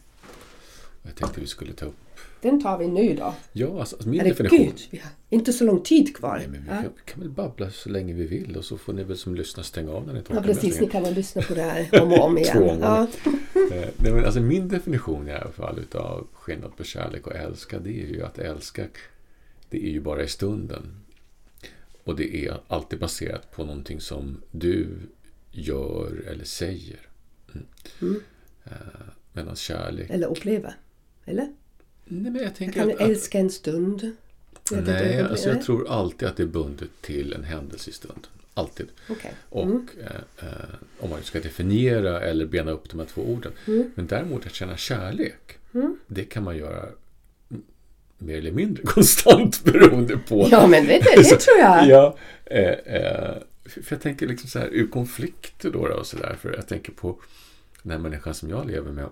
S3: Jag tänkte vi skulle ta upp
S2: den tar vi nu då.
S3: Ja, alltså, alltså min Herregud, definition...
S2: vi har inte så lång tid kvar.
S3: Nej, men vi ja. kan, kan, väl babbla så länge vi vill och så får ni väl som lyssnar stänga av när ni
S2: tar Ja, precis. Ni kan väl lyssna på det här om och om igen. Två ja.
S3: Eh, nej, men alltså, min definition i alla fall utav skillnad på kärlek och älska, det är ju att älska, det är ju bara i stunden. Och det är alltid baserat på någonting som du gör eller säger. Mm. Mm. Uh, Medan kärlek...
S2: Eller upplever. Eller?
S3: Nej, men jag, tänker
S2: jag kan att, älska en stund.
S3: Jag nej, alltså jag tror alltid att det är bundet till en händelse i stunden. Alltid.
S2: Okay.
S3: Mm. Och eh, eh, om man ska definiera eller bena upp de här två orden. Mm. Men däremot att känna kärlek, mm. det kan man göra mer eller mindre konstant beroende på...
S2: Ja, men du, det så, tror jag.
S3: Ja, eh, eh, för jag tänker liksom så här ur konflikter då, då och så där. För jag tänker på den här människan som jag lever med.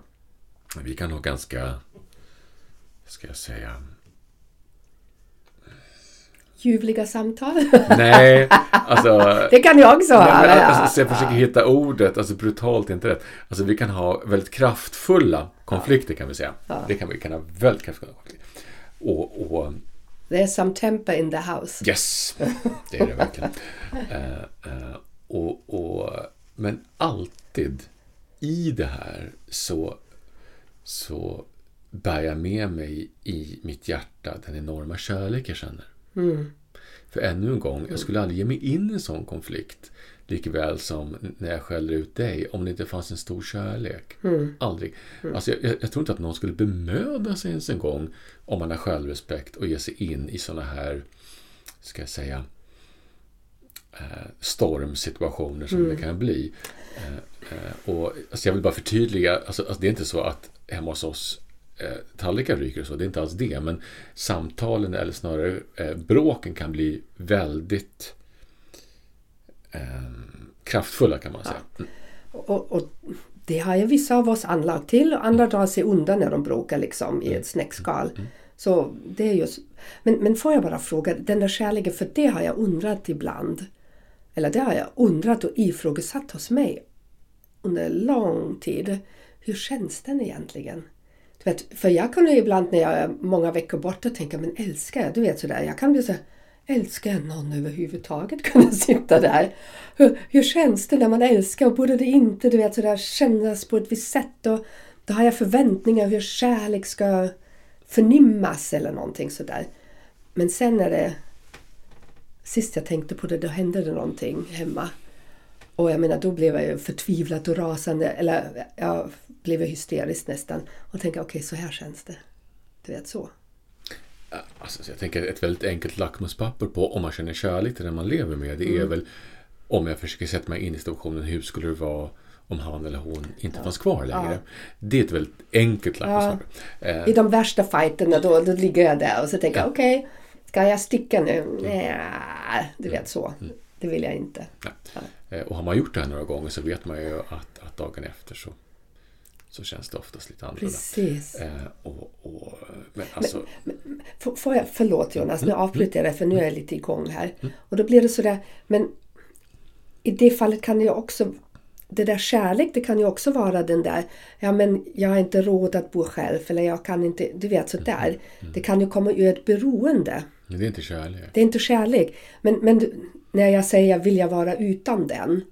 S3: Vi kan ha ganska ska jag säga...
S2: Ljuvliga samtal?
S3: Nej, alltså...
S2: det kan jag också ha.
S3: Nej, men, alltså, jag försöker hitta ordet, alltså brutalt är inte rätt. Alltså vi kan ha väldigt kraftfulla konflikter kan vi säga. Ja. Det kan vi kan ha väldigt kraftfulla konflikter. Och, och,
S2: There's some temper in the house.
S3: Yes, det är det verkligen. uh, uh, och, och, men alltid i det här så, så bär jag med mig i mitt hjärta den enorma kärlek jag känner. Mm. För ännu en gång, jag skulle aldrig ge mig in i en sån konflikt. Likaväl som när jag skäller ut dig, om det inte fanns en stor kärlek. Mm. Aldrig. Mm. Alltså jag, jag, tror inte att någon skulle bemöda sig ens en gång om man har självrespekt och ge sig in i såna här, ska jag säga, eh, stormsituationer som mm. det kan bli. Eh, eh, och, alltså jag vill bara förtydliga, alltså, alltså det är inte så att hemma hos oss tallrikar ryker och så, det är inte alls det. Men samtalen eller snarare eh, bråken kan bli väldigt eh, kraftfulla kan man säga. Ja.
S2: Och, och, det har ju vissa av oss anlag till och andra drar sig undan när de bråkar liksom i ett mm. snäckskal. Mm. Så det är just, men, men får jag bara fråga, den där kärleken, för det har jag undrat ibland. Eller det har jag undrat och ifrågasatt hos mig under lång tid. Hur känns den egentligen? Du vet, för jag kan ju ibland när jag är många veckor borta tänka, men älskar jag? Du vet sådär, jag kan bli så älskar jag någon överhuvudtaget kunna sitta där? Hur, hur känns det när man älskar och borde det inte du vet, sådär, kännas på ett visst sätt? Och då har jag förväntningar hur kärlek ska förnimmas eller någonting sådär. Men sen när det... Sist jag tänkte på det, då hände det någonting hemma. Och jag menar, då blev jag ju förtvivlat och rasande. Eller jag blev hysterisk nästan. Och tänkte, okej, okay, så här känns det. Du vet, så.
S3: Alltså, jag tänker ett väldigt enkelt lackmuspapper på om man känner kärlek till den man lever med. Det är mm. väl om jag försöker sätta mig in i situationen. Hur skulle det vara om han eller hon inte ja. fanns kvar längre. Ja. Det är ett väldigt enkelt lackmuspapper.
S2: Ja. Eh. I de värsta fighterna då, då ligger jag där och så tänker jag okej, okay, ska jag sticka nu? Mm. Nej, du vet så. Mm. Det vill jag inte.
S3: Eh, och har man gjort det här några gånger så vet man ju att, att dagen efter så så känns det oftast lite annorlunda.
S2: Precis.
S3: Eh, och, och, men alltså...
S2: Men, men, får jag, förlåt Jonas, nu mm. avbryter jag för nu är jag lite igång här. Mm. Och då blir det sådär, men i det fallet kan ju också det där kärlek, det kan ju också vara den där, ja men jag har inte råd att bo själv eller jag kan inte, du vet sådär. Mm. mm. Det kan ju komma ur ett beroende.
S3: Men det är inte kärlek.
S2: Det är inte kärlek. Men, men när jag säger vill jag vara utan den,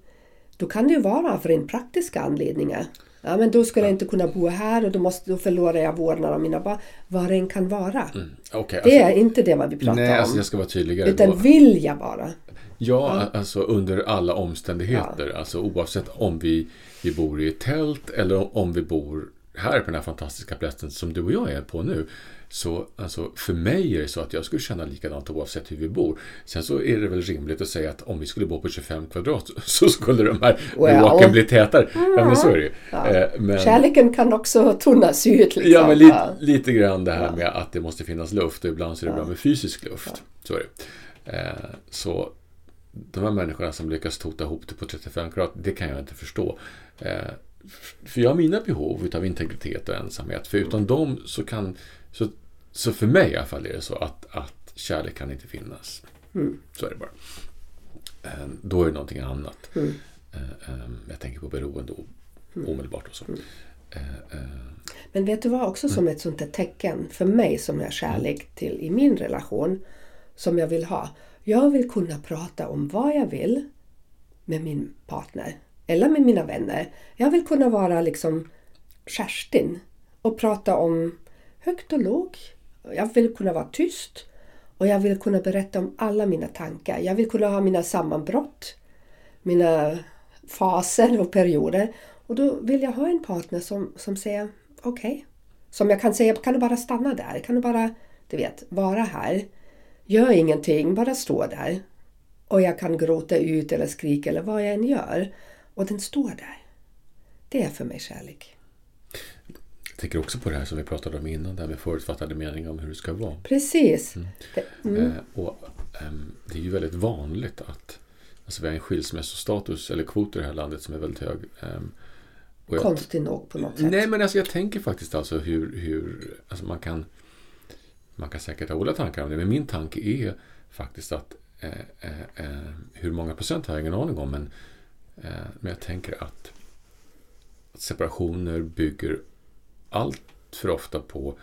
S2: då kan det ju vara av rent praktiska anledningar. Ja, men då skulle ja. jag inte kunna bo här och då, måste, då förlorar jag vårdnaden av mina barn. Vad det än kan vara. Mm.
S3: Okay,
S2: det alltså, är inte det vad vi pratar
S3: nej,
S2: om.
S3: Alltså jag ska vara tydligare.
S2: Utan då. vill jag bara.
S3: Ja, ja, alltså under alla omständigheter. Ja. Alltså oavsett om vi, vi bor i ett tält eller om vi bor här på den här fantastiska platsen som du och jag är på nu. Så alltså, för mig är det så att jag skulle känna likadant oavsett hur vi bor. Sen så är det väl rimligt att säga att om vi skulle bo på 25 kvadrat så skulle de här well. bli tätare. Mm. Ja, men så är det ju. Ja.
S2: Eh, men, Kärleken kan också tunnas ut. Liksom.
S3: Ja, men li, lite grann det här ja. med att det måste finnas luft och ibland så är det bra med fysisk luft. Så är det. Eh, så de här människorna som lyckas tota ihop det på 35 kvadrat, det kan jag inte förstå. Eh, för jag har mina behov av integritet och ensamhet. För utan dem så kan... Så, så för mig i alla fall är det så att, att kärlek kan inte finnas. Mm. Så är det bara. Eh, då är det någonting annat. Mm. Eh, jag tänker på beroende mm. omedelbart och så. Mm.
S2: Men vet du vad också som ett sånt där tecken för mig som är kärlek till i min relation som jag vill ha. Jag vill kunna prata om vad jag vill med min partner eller med mina vänner. Jag vill kunna vara liksom Kerstin och prata om högt och lågt. Jag vill kunna vara tyst och jag vill kunna berätta om alla mina tankar. Jag vill kunna ha mina sammanbrott, mina faser och perioder. Och då vill jag ha en partner som, som säger okej. Okay. Som jag kan säga, kan du bara stanna där? Kan du bara, du vet, vara här? Gör ingenting, bara stå där. Och jag kan gråta ut eller skrika eller vad jag än gör. Och den står där. Det är för mig kärlek.
S3: Jag tänker också på det här som vi pratade om innan, det här med förutfattade meningar om hur det ska vara.
S2: Precis.
S3: Mm. Mm. Eh, och, eh, det är ju väldigt vanligt att alltså vi har en skilsmässostatus eller kvot i det här landet som är väldigt hög.
S2: Eh, Konstigt nog på något sätt.
S3: Nej, men alltså jag tänker faktiskt alltså hur, hur alltså man kan man kan säkert ha olika tankar om det, men min tanke är faktiskt att eh, eh, eh, hur många procent har jag ingen aning om, men, eh, men jag tänker att, att separationer bygger allt för ofta på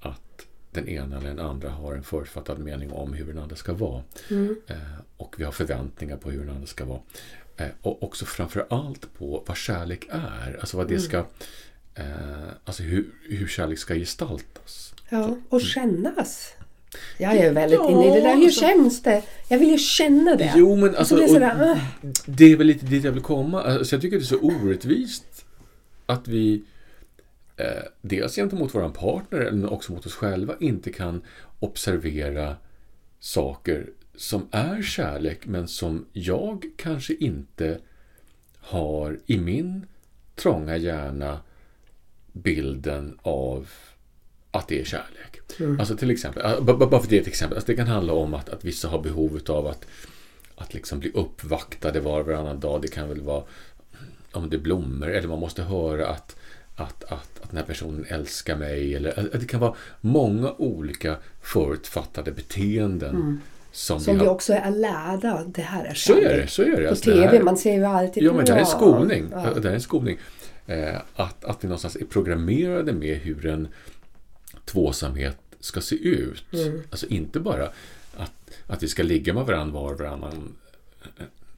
S3: att den ena eller den andra har en förutfattad mening om hur den andra ska vara. Mm. Eh, och vi har förväntningar på hur den andra ska vara. Eh, och också framför allt på vad kärlek är. Alltså vad det mm. ska... alltså hur, hur kärlek ska gestaltas.
S2: Ja, och kännas. Jag är väldigt ja, inne i det där. Hur alltså, känns det? Jag vill ju känna det.
S3: Jo, men alltså, det, är sådär, det är väl lite dit jag vill komma. Alltså, jag tycker det är så orättvist att vi eh, dels gentemot vår partner men också mot oss själva inte kan observera saker som är kärlek men som jag kanske inte har i min trånga hjärna bilden av att det är kärlek. Mm. Alltså till exempel, bara för det är ett exempel, alltså det kan handla om att, att vissa har behov av att, att liksom bli uppvaktade var och varannan dag. Det kan väl vara om det är blommor eller man måste höra att, att, att, att den här personen älskar mig. Eller, det kan vara många olika förutfattade beteenden. Mm.
S2: Som, som vi, har... vi, också är lärda. Det här är.
S3: Så är det. Så är det.
S2: På alltså, TV, här... man ser ju alltid...
S3: Ja, men det är en skolning. Ja. Det är en skolning. Eh, att, att vi någonstans är programmerade med hur en tvåsamhet ska se ut. Mm. Alltså inte bara att, att vi ska ligga med varandra var och varannan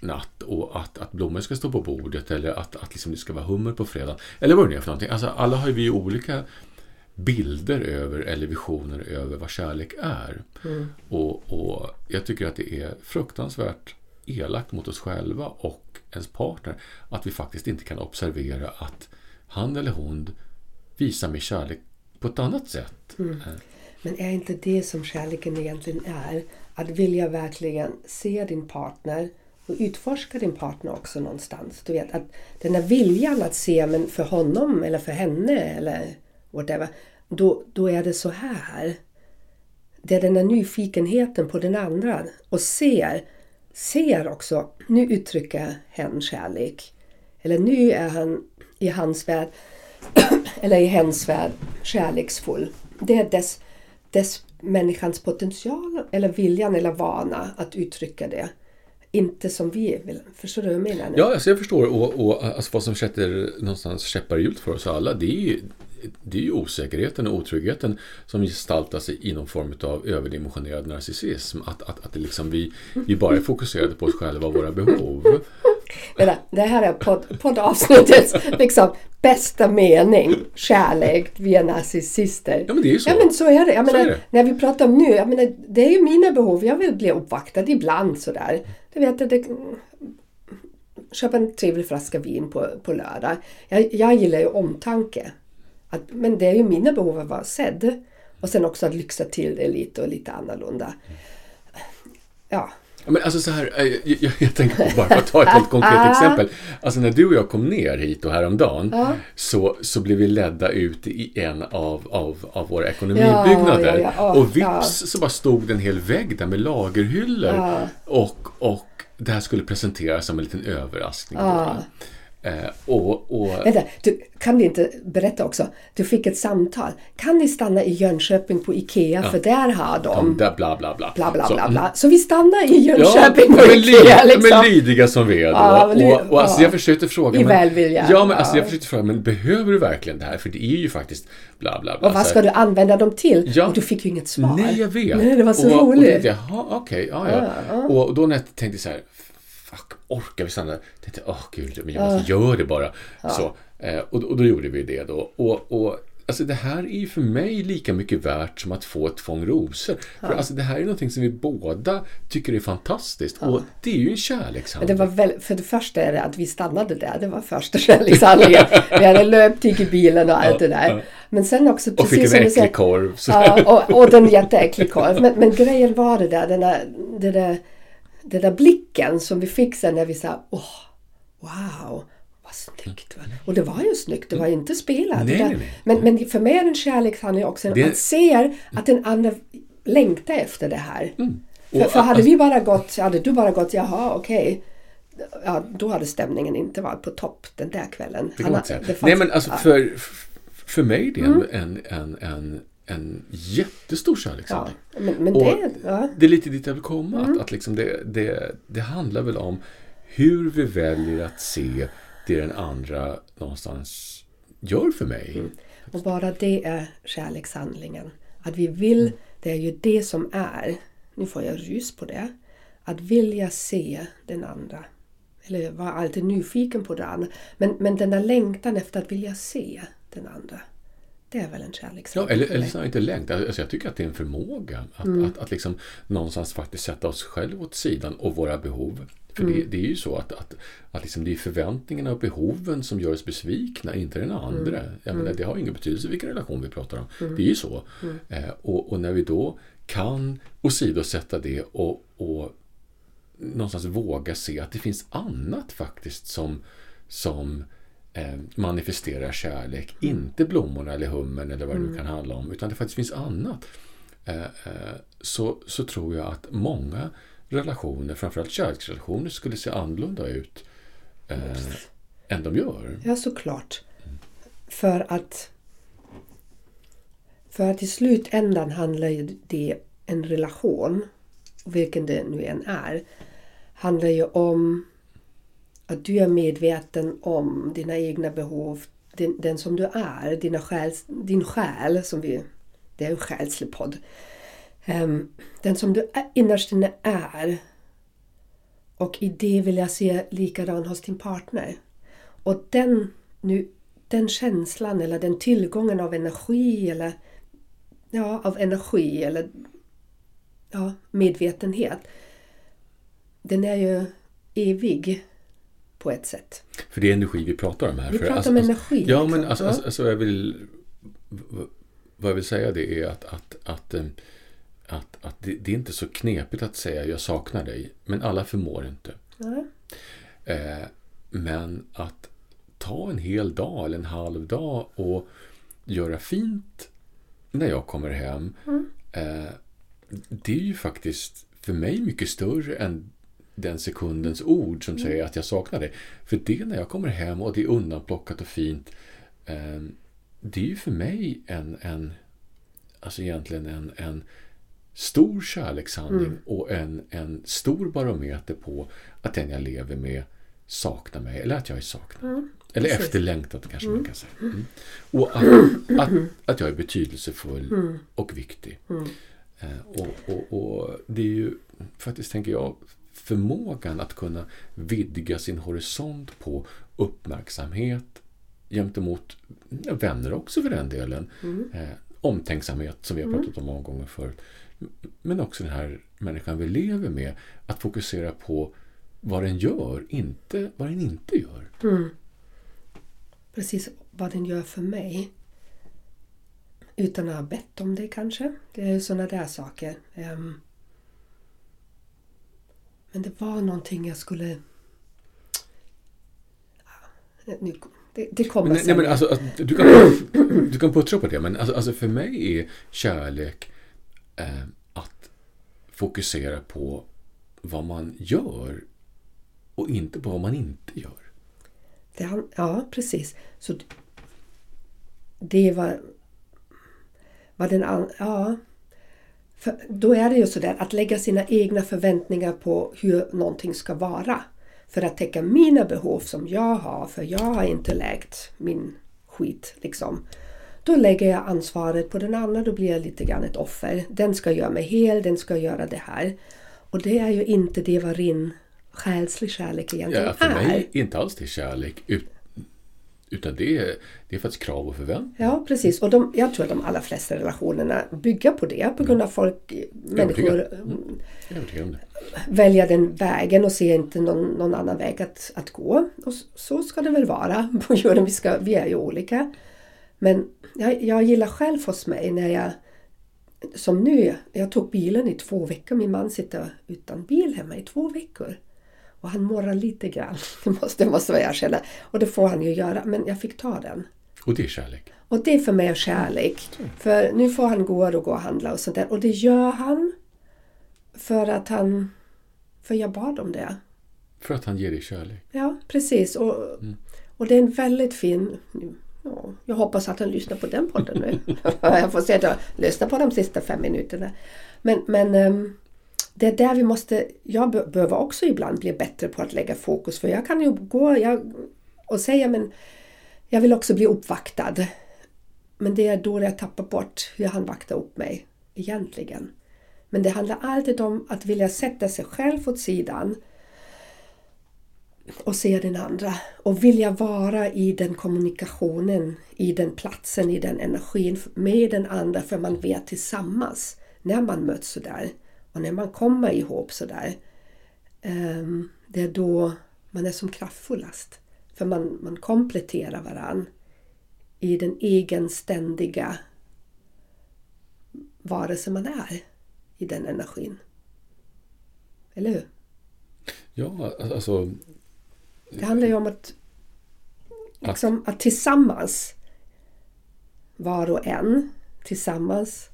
S3: natt och att, att blommor ska stå på bordet eller att, att liksom det ska vara hummer på fredag. Eller vad det är för någonting. Alltså alla har vi olika bilder över eller visioner över vad kärlek är. Mm. Och, och jag tycker att det är fruktansvärt elakt mot oss själva och ens partner att vi faktiskt inte kan observera att han eller hon visar mig kärlek på ett annat sätt.
S2: Mm. Men är inte det som kärleken egentligen är? Att vilja verkligen se din partner och utforska din partner också någonstans. Du vet, att den där viljan att se men för honom eller för henne eller whatever. Då, då är det så här. Det är den där nyfikenheten på den andra och ser, ser också, nu uttrycker hen kärlek. Eller nu är han i hans värld, eller i hens värld, kärleksfull. Det är dess, dess människans potential eller viljan eller vana att uttrycka det. Inte som vi vill. Förstår du vad jag menar? Nu?
S3: Ja, alltså jag förstår. Och, och alltså vad som sätter någonstans käppar i hjulet för oss alla, det är ju det är ju osäkerheten och otryggheten som gestaltar sig i någon form av överdimensionerad narcissism. Att, att, att det liksom vi, vi bara är fokuserade på oss själva och våra behov.
S2: Det här är podd, poddavsnittets liksom, bästa mening. Kärlek, vi är narcissister.
S3: Ja men det är ju så.
S2: Ja men så är det. Jag menar,
S3: det.
S2: När vi pratar om nu, jag menar, det är ju mina behov. Jag vill bli uppvaktad ibland sådär. Du vet, det, köpa en trevlig flaska vin på, på lördag. Jag, jag gillar ju omtanke. Att, men det är ju mina behov att vara sedd. Och sen också att lyxa till det lite och lite annorlunda. Ja,
S3: Men alltså så här, eh, jag, jag, jag tänker på bara för att ta ett helt konkret exempel. Alltså när du och jag kom ner hit och häromdagen
S2: Ja.
S3: så, så blev vi ledda ut i en av, av, av våra ekonomibyggnader.
S2: Ja, ja,
S3: och vips så bara stod det en hel vägg där med lagerhyllor. Och, och det här skulle presenteras som en liten överraskning. Då.
S2: Ja.
S3: Eh, och, och,
S2: Vänta, du, kan vi inte berätta också? Du fick ett samtal. Kan ni stanna i Jönköping på IKEA för där har de...
S3: de där bla bla bla.
S2: Bla bla
S3: Så,
S2: bla bla. Så vi stannar i
S3: Ja,
S2: Jönköping på
S3: men,
S2: IKEA liksom.
S3: men lydiga som vi är då.
S2: Ja, ly-
S3: och, och alltså
S2: ja.
S3: jag försökte fråga...
S2: I
S3: men,
S2: välvilja.
S3: Ja, men alltså
S2: Ja.
S3: jag försökte fråga, men behöver du verkligen det här? För det är ju faktiskt bla bla bla.
S2: Och vad ska du använda dem till?
S3: Ja.
S2: Och du fick ju inget svar.
S3: Nej, jag vet.
S2: Nej, det var så
S3: och, Och
S2: roligt.
S3: tänkte jag, okej, ja, ja. Och då när jag så här, fuck, orkar vi stanna? Tänkte, åh gud, men jag måste göra det bara. Så, eh, och, och då gjorde vi det då. Och, och Alltså det här är ju för mig lika mycket värt som att få ett fång rosor. För alltså det här är någonting som vi båda tycker är fantastiskt. Och det är ju en kärlekshandling.
S2: det var väl, för det första är det att vi stannade där. Det var första kärlekshandlingen. vi hade löptyg i bilen och allt det där. Men sen också
S3: och fick
S2: precis
S3: en
S2: som
S3: äcklig korv. Så.
S2: Ja, och, och den jätteäcklig korv. Men, men grejen var det där, den där, det där, den där blicken som vi fick sen när vi sa åh, wow, vad snyggt. va?" Och det var ju snyggt, det var inte spelat.
S3: Nej,
S2: Det
S3: nej, nej.
S2: Men, men för mig är en kärlekshandling också att
S3: Det-
S2: man ser att den andra längtar efter det här.
S3: Mm.
S2: För, för hade vi bara gått, hade du bara gått, jaha okej. Ja, då hade stämningen inte varit på topp den där kvällen.
S3: Det kan
S2: Han
S3: man inte säga.
S2: det
S3: Nej men alltså för, för mig är det
S2: Mm.
S3: en, en, en, en jättestor
S2: Ja,
S3: kärlekshandling.
S2: men, men
S3: Och
S2: det, ja.
S3: Det är lite dit jag vill komma.
S2: Mm.
S3: Att, att liksom det, det, det handlar väl om hur vi väljer att se det den andra någonstans gör för mig.
S2: Mm. Och bara det är kärlekshandlingen. Att vi vill, det är ju det som är, nu får jag rys på det, att vilja se den andra. Eller vara alltid nyfiken på den andra. Men, men den där längtan efter att vilja se den andra. Det är väl en
S3: Ja,
S2: kärlekshandling
S3: eller, eller så inte längtan. Alltså jag tycker att det är en förmåga att,
S2: Mm.
S3: att, att liksom någonstans faktiskt sätta oss själva åt sidan och våra behov. För
S2: Mm.
S3: det, det är ju så att, att, att liksom det är förväntningarna och behoven som gör oss besvikna, inte den andra.
S2: Mm.
S3: Jag menar, det har ingen betydelse vilken relation vi pratar om. Det är ju så.
S2: Mm.
S3: Eh, och, och när vi då kan åsidosätta det och, och någonstans våga se att det finns annat faktiskt som, som manifesterar kärlek. Inte blommorna eller hummen eller vad det nu kan handla om. Utan det faktiskt finns annat. Eh, eh, så, så tror jag att många relationer, framförallt kärleksrelationer, skulle se annorlunda ut eh, än de gör.
S2: Ja, såklart. För att för att i slutändan handlar ju det en relation, vilken det nu än är, handlar ju om att du är medveten om dina egna behov, den, den som du är, dina själ, din själ, som vi, det är en själslig podd. Um, den som du är, innerst inne är. Och i det vill jag se likadan hos din partner. Och den, nu, den känslan eller den tillgången av energi eller ja, av energi eller ja, medvetenhet. Den är ju evig på ett sätt.
S3: För det är energi vi pratar om här.
S2: Vi pratar
S3: alltså,
S2: om
S3: alltså,
S2: energi.
S3: Ja,
S2: liksom.
S3: men alltså, alltså, alltså jag vill... Vad jag vill säga det är att, att, att, att, att det, det är inte så knepigt att säga jag saknar dig. Men alla förmår inte.
S2: Ja.
S3: Eh, men att ta en hel dag eller en halv dag och göra fint när jag kommer hem. Eh, det är ju faktiskt för mig mycket större än den sekundens ord som säger att jag saknar dig. För det när jag kommer hem och det är undanplockat och fint. Eh, det är ju för mig en, en alltså egentligen en, en stor kärlekshandling och en, en stor barometer på att den jag lever med saknar mig eller att jag är saknad. eller
S2: precis.
S3: efterlängtad kanske man kan säga. Mm. Och att, att, att jag är betydelsefull och viktig. Eh, och, och, och det är ju faktiskt, tänker jag, förmågan att kunna vidga sin horisont på uppmärksamhet gentemot vänner också för den delen. Eh, omtänksamhet som vi har pratat om många gånger förut. Men också den här människan vi lever med. Att fokusera på vad den gör, inte vad den inte gör.
S2: Precis vad den gör för mig. Utan att ha bett om det kanske. Det är sådana där saker. Ehm, men det var någonting jag skulle... Ja, Nu, det, det kommer
S3: Men, nej,
S2: sen.
S3: men alltså, alltså, du, kan, du kan puttra på det, men alltså, alltså för mig är kärlek eh, att fokusera på vad man gör och inte på vad man inte gör.
S2: Det, ja, precis. Så det var... var den an, ja. För då är det ju sådär att lägga sina egna förväntningar på hur någonting ska vara. För att täcka mina behov som jag har, för jag har inte läkt min skit liksom. Då lägger jag ansvaret på den andra, då blir jag lite grann ett offer. Den ska göra mig hel, den ska göra det här. Och det är ju inte det vad rin själslig kärlek egentligen
S3: Ja, för
S2: är.
S3: mig är inte alls det kärlek, ut- utan det är, det är faktiskt krav och förväntningar.
S2: Ja, precis. Och de, jag tror att de allra flesta relationerna bygger på det. På grund av folk, människor
S3: är övertygad om det.
S2: väljer den vägen och ser inte någon, någon annan väg att, att gå. Och så, så ska det väl vara på jorden. Vi, ska, vi är ju olika. Men jag, jag gillar själv hos mig när jag som nu, jag tog bilen i två veckor. Min man sitter utan bil hemma i två veckor. Och han morrar lite grann. Det måste, det måste jag känna. Och det får han ju göra. Men jag fick ta den.
S3: Och det är kärlek.
S2: Och det är för mig kärlek. För nu får han gå och gå och handla och sånt där. Och det gör han för att han... För jag bad om det.
S3: För att han ger dig kärlek.
S2: Ja, precis. Och, och det är en väldigt fin... Ja, jag hoppas att han lyssnar på den podden nu. jag får se att jag lyssnar på de sista fem minuterna. Men, men ehm, det är där vi måste... Jag behöver också ibland bli bättre på att lägga fokus. För jag kan ju gå jag, och säga men jag vill också bli uppvaktad. Men det är då jag tappar bort hur han vaktar upp mig egentligen. Men det handlar alltid om att vilja sätta sig själv åt sidan och se den andra. Och vilja vara i den kommunikationen, i den platsen, i den energin med den andra för man vet tillsammans när man möts sådär och när man kommer ihop sådär. Um, det är då man är som kraftfullast. För man, man kompletterar varann i den egen ständiga man är i den energin. Eller hur?
S3: Ja, alltså...
S2: Det handlar ju om att, liksom, att tillsammans, var och en, tillsammans,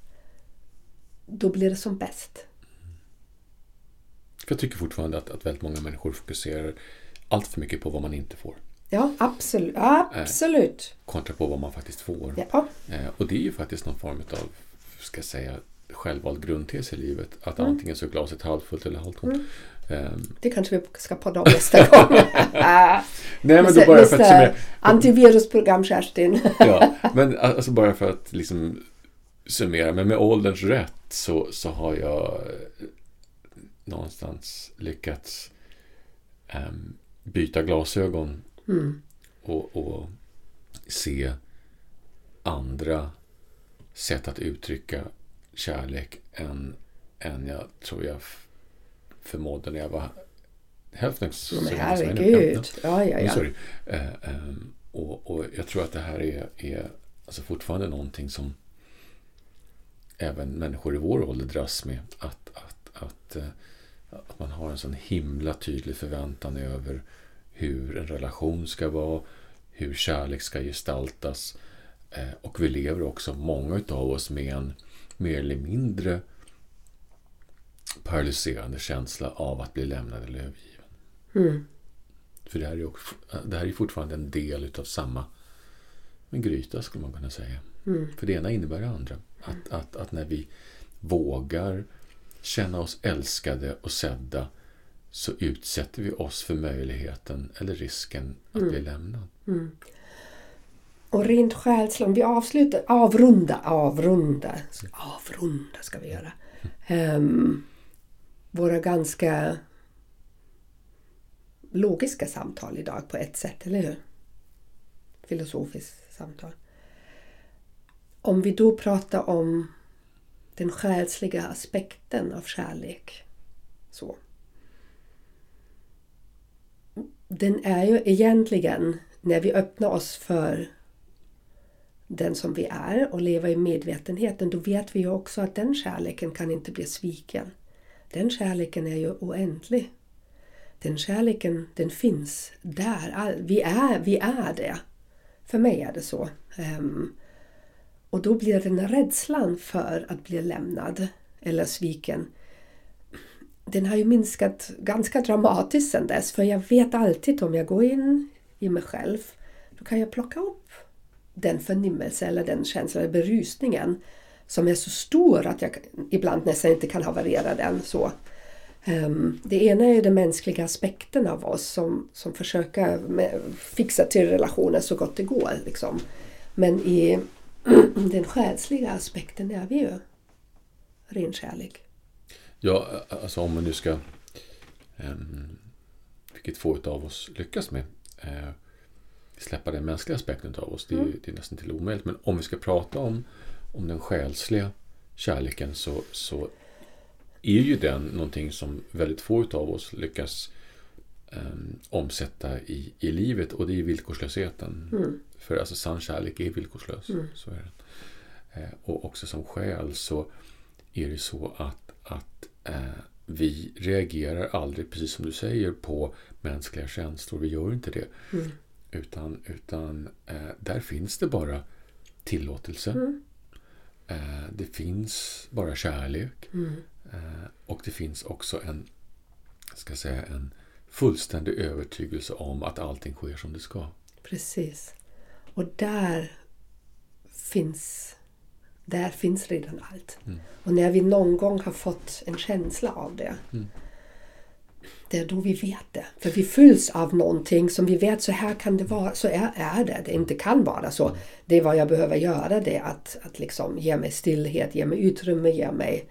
S2: då blir det som bäst.
S3: För jag tycker fortfarande att, att väldigt många människor fokuserar allt för mycket på vad man inte får.
S2: Ja, absolut. Absolut.
S3: Kontra på vad man faktiskt får.
S2: Ja,
S3: Eh, och det är ju faktiskt någon form av, ska jag säga, självvald grundtes i livet. Att
S2: Mm.
S3: antingen så är glaset halvfullt eller halvtomt. Ehm,
S2: det kanske vi ska podda om nästa gång.
S3: nej, men då bara för att summera.
S2: Antivirusprogram Kerstin.
S3: Ja, men alltså bara för att liksom summera. Men med ålderns rätt så, så har jag eh, någonstans lyckats ehm, byta glasögon
S2: Mm.
S3: och, och se andra sätt att uttrycka kärlek än, än jag tror jag förmådde när jag var, hälften så
S2: Men herregud. Ja, ja,
S3: Oh,
S2: ja.
S3: sorry. Eh, ehm, och, och jag tror att det här är, är alltså fortfarande någonting som även människor i vår ålder dras med. Att, att, att, eh, att man har en sån himla tydlig förväntan över hur en relation ska vara, hur kärlek ska gestaltas. Eh, och vi lever också, många av oss, med en mer eller mindre paralyserande känsla av att bli lämnad eller övergiven.
S2: Mm.
S3: För det här är, också, det här är fortfarande en del utav samma en gryta skulle man kunna säga.
S2: Mm.
S3: För det ena innebär det andra. Att, att, att när vi vågar känna oss älskade och sedda så utsätter vi oss för möjligheten eller risken att bli lämnad.
S2: Mm. Och rent själsligt, om vi avslutar, avrunda, avrunda, avrunda ska vi göra. Ehm, våra ganska logiska samtal idag på ett sätt, eller hur? Filosofiskt samtal. Om vi då pratar om den själsliga aspekten av kärlek. Så. Den är ju egentligen när vi öppnar oss för den som vi är och lever i medvetenheten, då vet vi ju också att den kärleken kan inte bli sviken. Den kärleken är ju oändlig. Den kärleken, den finns där. Vi är, vi är det. För mig är det så. Ehm, och då blir den här rädslan för att bli lämnad eller sviken den har ju minskat ganska dramatiskt sedan dess. För jag vet alltid om jag går in i mig själv, då kan jag plocka upp den förnimmelse eller den känslan, eller berusningen som är så stor att jag ibland nästan inte kan haverera den. så. Ehm, det ena är den mänskliga aspekten av oss som, som försöker med, fixa till relationen så gott det går. Liksom. Men i den själsliga aspekten är vi ju ren kärlek.
S3: Ja, alltså om man nu ska, um, vilket få av oss lyckas med, eh, släppa den mänskliga aspekten av oss. Det är, det är nästan till omöjligt. Men om vi ska prata om, om den själsliga kärleken så, så är ju den någonting som väldigt få av oss lyckas em, omsätta i, i livet och det är villkorslösheten.
S2: Mm.
S3: För alltså sann kärlek är villkorslös. Så är det. Eh, och också som själ så är det så att, att eh, vi reagerar aldrig, precis som du säger, på mänskliga känslor. Vi gör inte det.
S2: Mm.
S3: Utan, utan eh, där finns det bara tillåtelse.
S2: Mm.
S3: Eh, det finns bara kärlek.
S2: Mm.
S3: Eh, och det finns också en, ska säga, en fullständig övertygelse om att allting sker som det ska.
S2: Precis. Och där finns, där finns redan allt.
S3: Mm.
S2: Och när vi någon gång har fått en känsla av det.
S3: Mm.
S2: Det är då vi vet det. För vi fylls av någonting som vi vet så här kan det vara. Så är, är det. Det inte kan vara så. Det är vad jag behöver göra. Det är att, att liksom ge mig stillhet, ge mig utrymme, ge mig,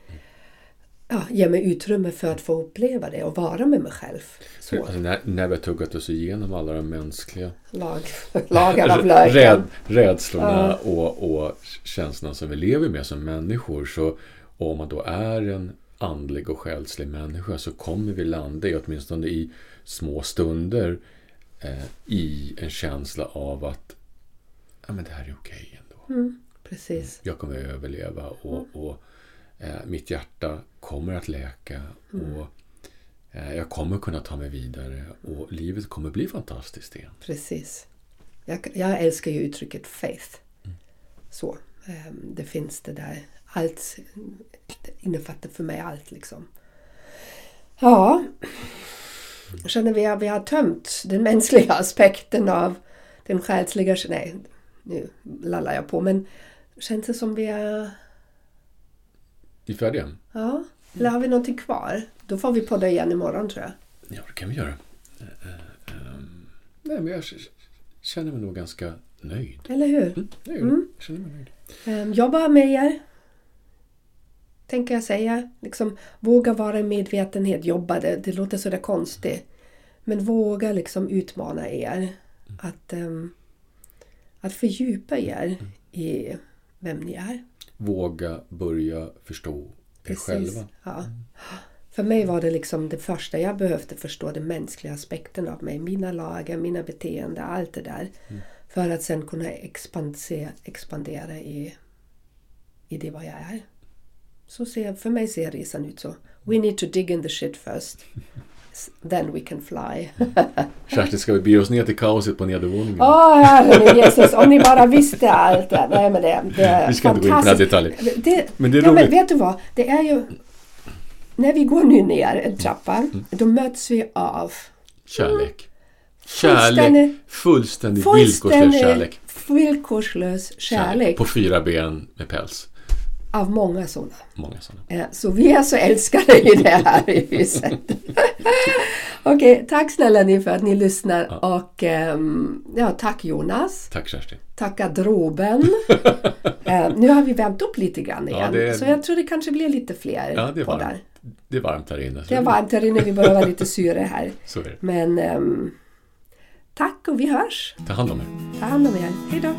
S2: ja, ge mig utrymme för att få uppleva det och vara med mig själv. Så.
S3: Alltså när, när vi har tuggat oss igenom alla de mänskliga
S2: Lag, lagar av löken.
S3: räd, rädslorna och, och känslorna som vi lever med som människor. Så om man då är en andlig och själslig människa så kommer vi landa i, åtminstone i små stunder, eh, i en känsla av att ja, men det här är okej ändå.
S2: Mm, precis.
S3: Jag kommer överleva och, och eh, mitt hjärta kommer att läka och eh, jag kommer kunna ta mig vidare och livet kommer bli fantastiskt igen.
S2: Precis. Jag, jag älskar ju uttrycket faith. Så. ehm, Det finns det där. Allt det innefattar för mig allt liksom. Ja. Jag känner vi har, vi har tömt den mänskliga aspekten av den själsliga... Nej, nu lallar jag på. Men känns det som vi är...
S3: Vi är färdiga?
S2: Ja. Eller har vi någonting kvar? Då får vi podda igen imorgon tror jag.
S3: Ja, det kan vi göra. Eh, eh, ehm, nej, men jag känner mig nog ganska nöjd.
S2: Eller hur?
S3: Mm, jag, det. jag känner mig nöjd.
S2: Um, jobba med er. Tänker jag säga. Liksom, våga vara i medvetenhet. Jobba, det, det låter sådär konstigt. Men våga liksom utmana er. Att, ehm, att fördjupa er i vem ni är.
S3: Våga börja förstå er själva.
S2: Ja. För mig var det liksom det första jag behövde förstå, den mänskliga aspekten av mig. Mina lagar, mina beteenden, allt det där.
S3: Mm.
S2: För att sen kunna expandera, expandera i, i det vad jag är. Så ser, för mig ser resan ut så. We need to dig in the shit first. Then we can fly.
S3: Kerstin, ska vi bege oss ner till kaoset på nedervåningen?
S2: Åh, herre Jesus, om ni bara visste allt. det. Nej, men det, det är
S3: Vi ska inte gå in på den detaljen.
S2: Det,
S3: Men det är
S2: ja, men
S3: roligt.
S2: vet du vad? Det är ju... När vi går nu ner en trappa,
S3: Mm.
S2: då möts vi av
S3: Kärlek. Kärlek.
S2: Fullständig-
S3: Fullständig villkorslös
S2: fullständig
S3: kärlek.
S2: villkorslös kärlek.
S3: På fyra ben med päls.
S2: Av många sådana.
S3: Många sådana.
S2: Eh, Så vi är så älskade i det här huset. Okej, tack snälla ni för att ni lyssnar och ehm, ja, tack Jonas.
S3: Tack Kerstin.
S2: Tack garderoben. Eh, nu har vi värmt upp lite grann
S3: Ja,
S2: igen.
S3: det är-
S2: Så jag tror det kanske blir lite fler
S3: Ja, det
S2: poddar.
S3: varmt. Det är varmt här inne.
S2: Det är varmt här inne, vi behöver lite syre här.
S3: Så är det.
S2: Men ehm, tack och vi hörs.
S3: Ta hand om er.
S2: Ta hand om er. Hej då!